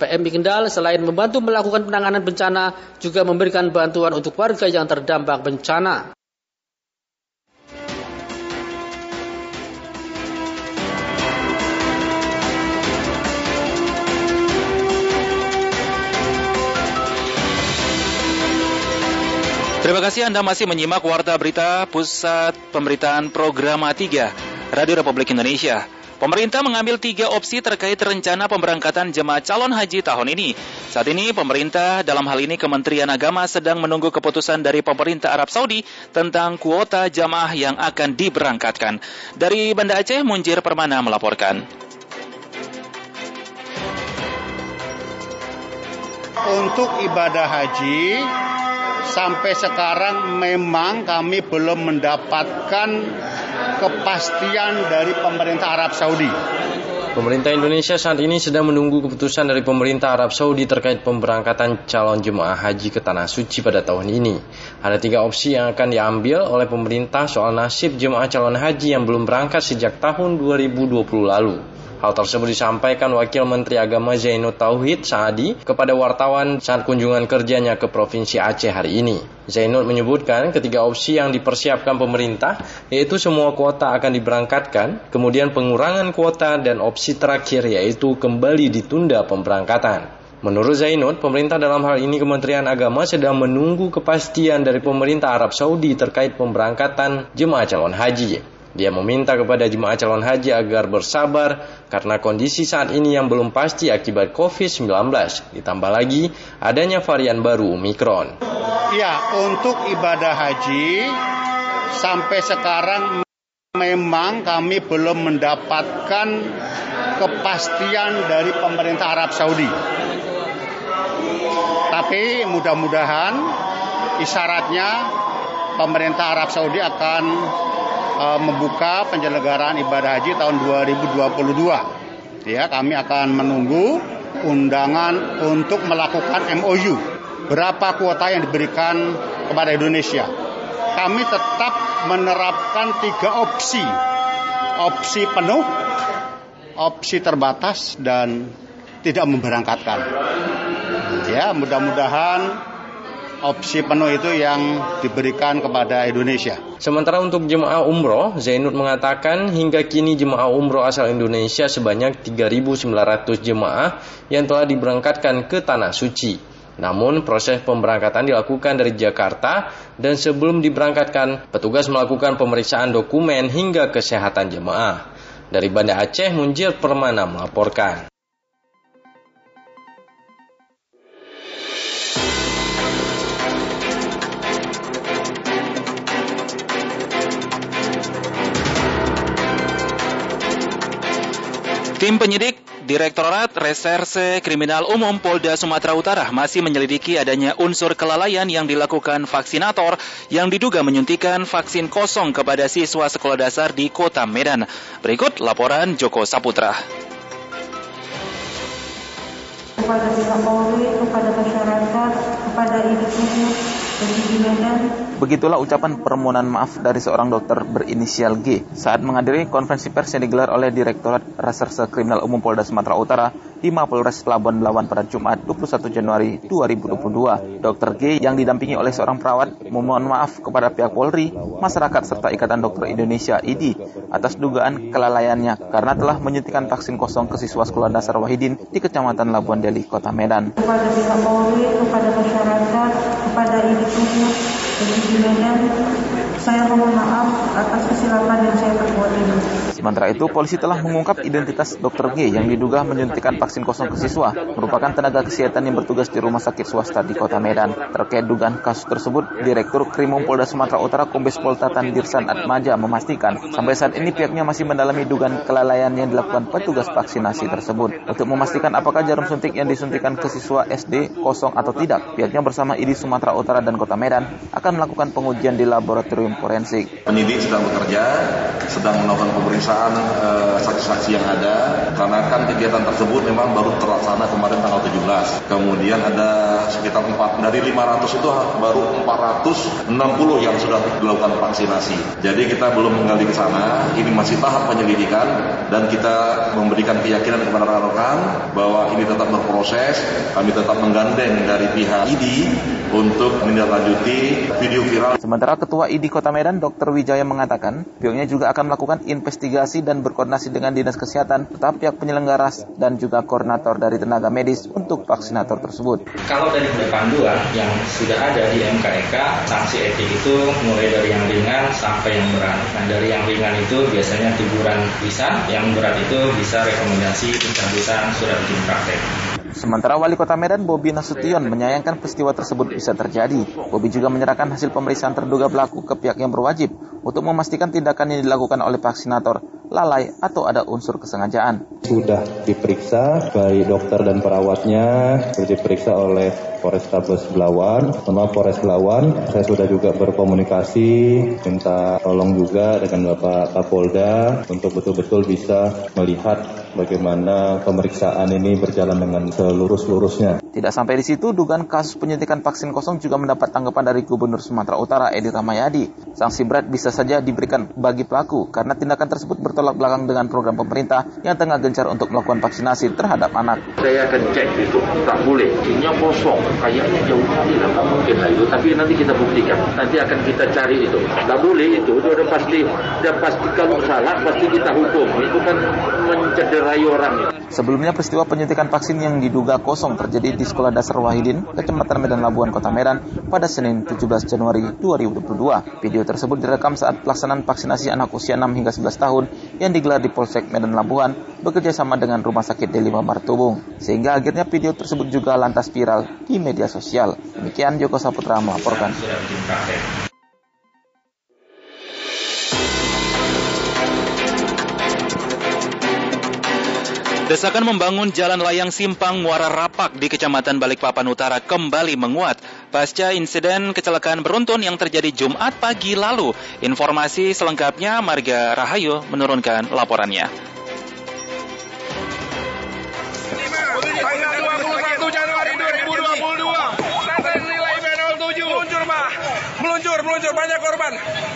PMI Kendal selain membantu melakukan penanganan bencana juga memberikan bantuan untuk warga yang terdampak bencana. Terima kasih Anda masih menyimak Warta Berita Pusat Pemberitaan Program 3 Radio Republik Indonesia. Pemerintah mengambil tiga opsi terkait rencana pemberangkatan jemaah calon haji tahun ini. Saat ini pemerintah dalam hal ini Kementerian Agama sedang menunggu keputusan dari pemerintah Arab Saudi tentang kuota jamaah yang akan diberangkatkan. Dari Banda Aceh, Munjir Permana melaporkan. Untuk ibadah haji sampai sekarang memang kami belum mendapatkan kepastian dari pemerintah Arab Saudi. Pemerintah Indonesia saat ini sedang menunggu keputusan dari pemerintah Arab Saudi terkait pemberangkatan calon jemaah haji ke Tanah Suci pada tahun ini. Ada tiga opsi yang akan diambil oleh pemerintah soal nasib jemaah calon haji yang belum berangkat sejak tahun 2020 lalu. Hal tersebut disampaikan Wakil Menteri Agama Zainud Tauhid Saadi kepada wartawan saat kunjungan kerjanya ke Provinsi Aceh hari ini. Zainud menyebutkan ketiga opsi yang dipersiapkan pemerintah yaitu semua kuota akan diberangkatkan, kemudian pengurangan kuota dan opsi terakhir yaitu kembali ditunda pemberangkatan. Menurut Zainud, pemerintah dalam hal ini Kementerian Agama sedang menunggu kepastian dari pemerintah Arab Saudi terkait pemberangkatan jemaah calon haji. Dia meminta kepada jemaah calon haji agar bersabar karena kondisi saat ini yang belum pasti akibat COVID-19. Ditambah lagi adanya varian baru Omikron. Ya, untuk ibadah haji sampai sekarang memang kami belum mendapatkan kepastian dari pemerintah Arab Saudi. Tapi mudah-mudahan isyaratnya pemerintah Arab Saudi akan uh, membuka penyelenggaraan ibadah haji tahun 2022. Ya, kami akan menunggu undangan untuk melakukan MOU. Berapa kuota yang diberikan kepada Indonesia? Kami tetap menerapkan tiga opsi. Opsi penuh, opsi terbatas, dan tidak memberangkatkan. Ya, mudah-mudahan opsi penuh itu yang diberikan kepada Indonesia. Sementara untuk jemaah umroh, Zainud mengatakan hingga kini jemaah umroh asal Indonesia sebanyak 3.900 jemaah yang telah diberangkatkan ke Tanah Suci. Namun proses pemberangkatan dilakukan dari Jakarta dan sebelum diberangkatkan, petugas melakukan pemeriksaan dokumen hingga kesehatan jemaah. Dari Banda Aceh, Munjir Permana melaporkan. Tim penyidik Direktorat Reserse Kriminal Umum Polda Sumatera Utara masih menyelidiki adanya unsur kelalaian yang dilakukan vaksinator yang diduga menyuntikan vaksin kosong kepada siswa sekolah dasar di Kota Medan. Berikut laporan Joko Saputra. Kepada pihak Polri, kepada masyarakat, kepada individu, Begitulah ucapan permohonan maaf dari seorang dokter berinisial G saat menghadiri konferensi pers yang digelar oleh Direktorat Reserse Kriminal Umum Polda Sumatera Utara di Mapolres Pelabuhan Belawan pada Jumat 21 Januari 2022. Dr. G yang didampingi oleh seorang perawat memohon maaf kepada pihak Polri, masyarakat serta Ikatan Dokter Indonesia IDI atas dugaan kelalaiannya karena telah menyuntikkan vaksin kosong ke siswa sekolah dasar Wahidin di Kecamatan Labuan Deli, Kota Medan. Kepada pihak Polri, kepada masyarakat, kepada individu, di Medan, saya mohon maaf atas kesilapan yang saya perbuat ini. Sementara itu, polisi telah mengungkap identitas Dr. G yang diduga menyuntikkan vaksin kosong ke siswa, merupakan tenaga kesehatan yang bertugas di rumah sakit swasta di Kota Medan. Terkait dugaan kasus tersebut, Direktur Krimum Polda Sumatera Utara Kombes Pol Tatan Dirsan Atmaja memastikan, sampai saat ini pihaknya masih mendalami dugaan kelalaian yang dilakukan petugas vaksinasi tersebut. Untuk memastikan apakah jarum suntik yang disuntikan ke siswa SD kosong atau tidak, pihaknya bersama ID Sumatera Utara dan Kota Medan akan melakukan pengujian di laboratorium forensik. Penyidik sedang bekerja, sedang melakukan pemeriksaan eh, saksi-saksi yang ada, karena kan kegiatan tersebut memang baru terlaksana kemarin tanggal 17. Kemudian ada sekitar 4, dari 500 itu baru 460 yang sudah dilakukan vaksinasi. Jadi kita belum menggali ke sana, ini masih tahap penyelidikan dan kita memberikan keyakinan kepada rekan-rekan bahwa ini tetap berproses, kami tetap menggandeng dari pihak ID untuk menindaklanjuti video viral. Sementara Ketua ID Kota Medan, Dr. Wijaya mengatakan, pihaknya juga akan melakukan investigasi dan berkoordinasi dengan Dinas Kesehatan, tetap pihak penyelenggara dan juga koordinator dari tenaga medis untuk vaksinator tersebut. Kalau dari panduan yang sudah ada di MKEK, sanksi etik itu mulai dari yang ringan sampai yang berat. Nah, dari yang ringan itu biasanya teguran bisa, yang berat itu bisa rekomendasi pencabutan surat izin praktek. Sementara Wali Kota Medan Bobi Nasution menyayangkan peristiwa tersebut bisa terjadi. Bobi juga menyerahkan hasil pemeriksaan terduga pelaku ke pihak yang berwajib untuk memastikan tindakan yang dilakukan oleh vaksinator lalai atau ada unsur kesengajaan. Sudah diperiksa baik dokter dan perawatnya, sudah diperiksa oleh Polrestabes Belawan, sama Polres Belawan. Saya sudah juga berkomunikasi, minta tolong juga dengan Bapak Kapolda untuk betul-betul bisa melihat bagaimana pemeriksaan ini berjalan dengan seluruh-seluruhnya. Tidak sampai di situ, dugaan kasus penyuntikan vaksin kosong juga mendapat tanggapan dari Gubernur Sumatera Utara Edi Ramayadi. Sanksi berat bisa saja diberikan bagi pelaku karena tindakan tersebut bertolak belakang dengan program pemerintah yang tengah gencar untuk melakukan vaksinasi terhadap anak. Saya akan cek itu, tak boleh. Ini kosong, kayaknya jauh kali lah, tak mungkin lah itu. Tapi nanti kita buktikan, nanti akan kita cari itu. Tak boleh itu, itu udah pasti, udah pasti kalau salah pasti kita hukum. Itu kan mencederai orang. Sebelumnya peristiwa penyuntikan vaksin yang diduga kosong terjadi di Sekolah Dasar Wahidin, Kecamatan Medan Labuan, Kota Medan pada Senin 17 Januari 2022. Video tersebut direkam saat pelaksanaan vaksinasi anak usia 6 hingga 11 tahun yang digelar di Polsek Medan Labuhan bekerja sama dengan Rumah Sakit D5 Martubung. Sehingga akhirnya video tersebut juga lantas viral di media sosial. Demikian Joko Saputra melaporkan. Desakan membangun jalan layang simpang Muara Rapak di Kecamatan Balikpapan Utara kembali menguat pasca insiden kecelakaan beruntun yang terjadi Jumat pagi lalu. Informasi selengkapnya Marga Rahayu menurunkan laporannya. Meluncur, meluncur. Banyak korban.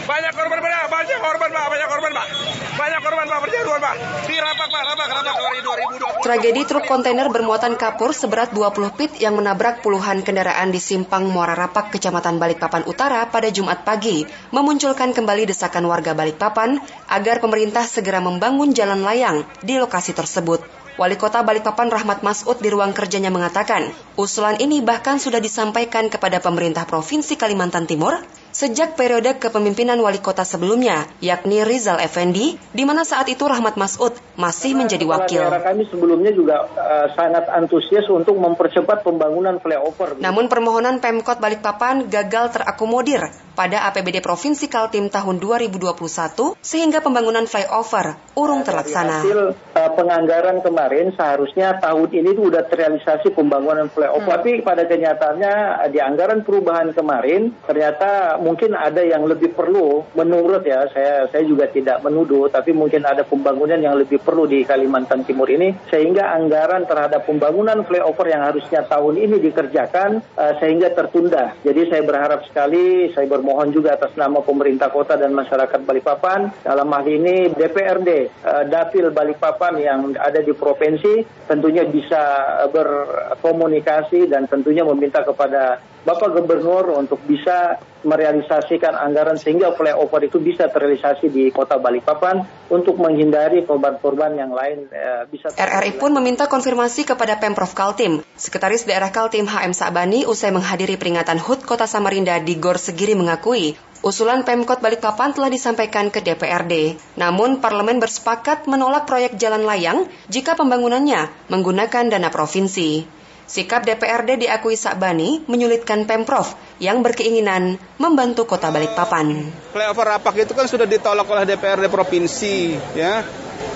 Banyak korban, Pak. Banyak korban, Pak. Banyak korban, Pak. Banyak korban, Pak. Perjaduan, Pak. Di Rapak, Pak. Rapak, Rapak. 2020. Tragedi truk kontainer bermuatan kapur seberat 20 pit yang menabrak puluhan kendaraan di Simpang Muara Rapak, Kecamatan Balikpapan Utara pada Jumat pagi, memunculkan kembali desakan warga Balikpapan agar pemerintah segera membangun jalan layang di lokasi tersebut. Wali Kota Balikpapan Rahmat Masud di ruang kerjanya mengatakan, usulan ini bahkan sudah disampaikan kepada pemerintah Provinsi Kalimantan Timur sejak periode kepemimpinan wali kota sebelumnya, yakni Rizal Effendi, di mana saat itu Rahmat Masud masih menjadi wakil. Kami sebelumnya juga uh, sangat antusias untuk mempercepat pembangunan flyover. Namun permohonan Pemkot Balikpapan gagal terakomodir pada APBD Provinsi Kaltim tahun 2021 sehingga pembangunan flyover urung terlaksana. Hasil uh, penganggaran kemarin seharusnya tahun ini itu sudah terrealisasi pembangunan flyover. Hmm. Tapi pada kenyataannya di anggaran perubahan kemarin ternyata mungkin ada yang lebih perlu menurut ya saya saya juga tidak menuduh tapi mungkin ada pembangunan yang lebih perlu di Kalimantan Timur ini sehingga anggaran terhadap pembangunan flyover yang harusnya tahun ini dikerjakan uh, sehingga tertunda. Jadi saya berharap sekali saya bermohon juga atas nama pemerintah kota dan masyarakat Balikpapan dalam hal ini DPRD uh, Dapil Balikpapan yang ada di provinsi tentunya bisa berkomunikasi dan tentunya meminta kepada Bapak Gubernur untuk bisa merealisasikan anggaran sehingga flyover itu bisa terrealisasi di kota Balikpapan untuk menghindari korban-korban yang lain eh, bisa RRI pun meminta konfirmasi kepada Pemprov Kaltim. Sekretaris Daerah Kaltim HM Sabani usai menghadiri peringatan HUT Kota Samarinda di Gor Segiri mengakui Usulan Pemkot Balikpapan telah disampaikan ke DPRD. Namun parlemen bersepakat menolak proyek jalan layang jika pembangunannya menggunakan dana provinsi. Sikap DPRD diakui Sakbani menyulitkan Pemprov yang berkeinginan membantu kota Balikpapan. Flyover Rapak itu kan sudah ditolak oleh DPRD provinsi, ya.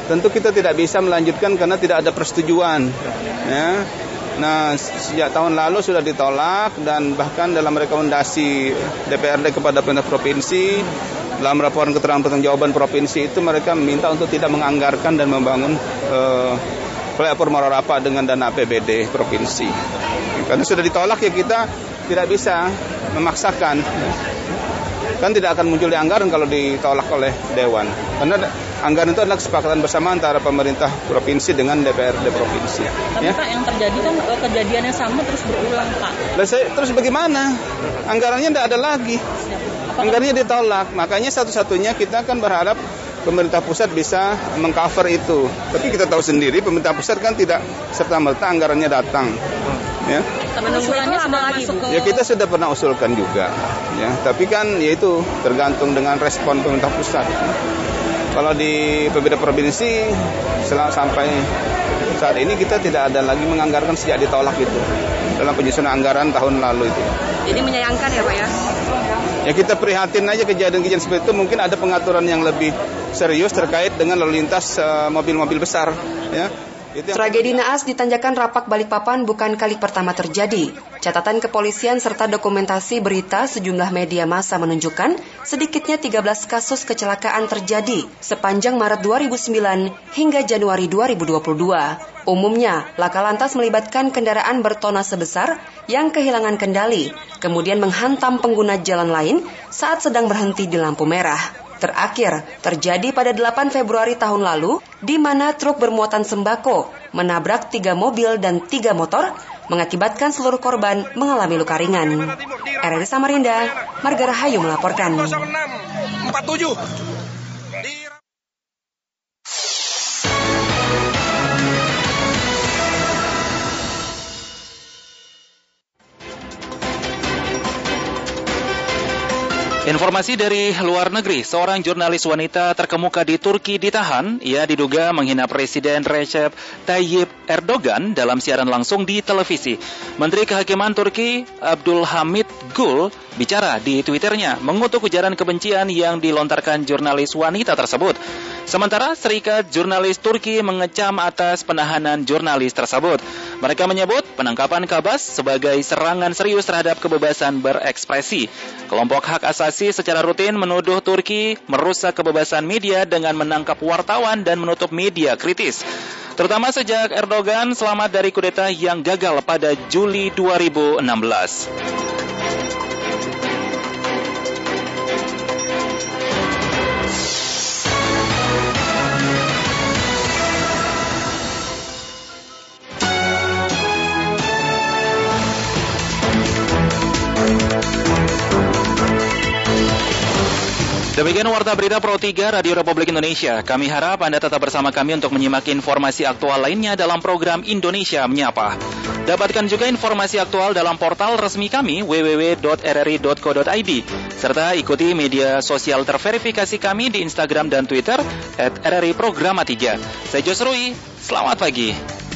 Tentu kita tidak bisa melanjutkan karena tidak ada persetujuan, ya. Nah, sejak tahun lalu sudah ditolak dan bahkan dalam rekomendasi DPRD kepada pemerintah provinsi dalam laporan keterangan pertanggungjawaban provinsi itu mereka meminta untuk tidak menganggarkan dan membangun uh, flyover Mararapa dengan dana APBD provinsi. Karena sudah ditolak ya kita tidak bisa memaksakan. Kan tidak akan muncul di anggaran kalau ditolak oleh Dewan. Karena anggaran itu adalah kesepakatan bersama antara pemerintah provinsi dengan DPRD provinsi. Tapi ya. Pak yang terjadi kan kejadian yang sama terus berulang Pak. terus bagaimana? Anggarannya tidak ada lagi. Anggarannya ditolak. Makanya satu-satunya kita kan berharap pemerintah pusat bisa mengcover itu. Tapi kita tahu sendiri pemerintah pusat kan tidak serta merta anggarannya datang. Ya. Usulannya sudah masuk ke... Ya kita sudah pernah usulkan juga. Ya, tapi kan ya itu tergantung dengan respon pemerintah pusat. Kalau di pemerintah provinsi sampai saat ini kita tidak ada lagi menganggarkan sejak ditolak itu dalam penyusunan anggaran tahun lalu itu. Jadi menyayangkan ya Pak ya? Ya kita prihatin aja kejadian-kejadian seperti itu mungkin ada pengaturan yang lebih serius terkait dengan lalu lintas uh, mobil-mobil besar ya. Tragedi naas di Tanjakan Rapak Balikpapan bukan kali pertama terjadi. Catatan kepolisian serta dokumentasi berita sejumlah media massa menunjukkan sedikitnya 13 kasus kecelakaan terjadi sepanjang Maret 2009 hingga Januari 2022. Umumnya, laka lantas melibatkan kendaraan bertona sebesar yang kehilangan kendali, kemudian menghantam pengguna jalan lain saat sedang berhenti di lampu merah. Terakhir, terjadi pada 8 Februari tahun lalu, di mana truk bermuatan sembako menabrak tiga mobil dan tiga motor, mengakibatkan seluruh korban mengalami luka ringan. RRI Samarinda, Margara Hayu melaporkan. 47. Informasi dari luar negeri, seorang jurnalis wanita terkemuka di Turki ditahan. Ia diduga menghina Presiden Recep Tayyip Erdogan dalam siaran langsung di televisi. Menteri Kehakiman Turki Abdul Hamid Gul bicara di Twitternya mengutuk ujaran kebencian yang dilontarkan jurnalis wanita tersebut. Sementara Serikat Jurnalis Turki mengecam atas penahanan jurnalis tersebut. Mereka menyebut penangkapan Kabas sebagai serangan serius terhadap kebebasan berekspresi. Kelompok hak asasi secara rutin menuduh Turki merusak kebebasan media dengan menangkap wartawan dan menutup media kritis. Terutama sejak Erdogan selamat dari kudeta yang gagal pada Juli 2016. Demikian Warta Berita Pro 3 Radio Republik Indonesia. Kami harap Anda tetap bersama kami untuk menyimak informasi aktual lainnya dalam program Indonesia Menyapa. Dapatkan juga informasi aktual dalam portal resmi kami www.rri.co.id serta ikuti media sosial terverifikasi kami di Instagram dan Twitter at RRI Programa 3. Saya Jos Rui, selamat pagi.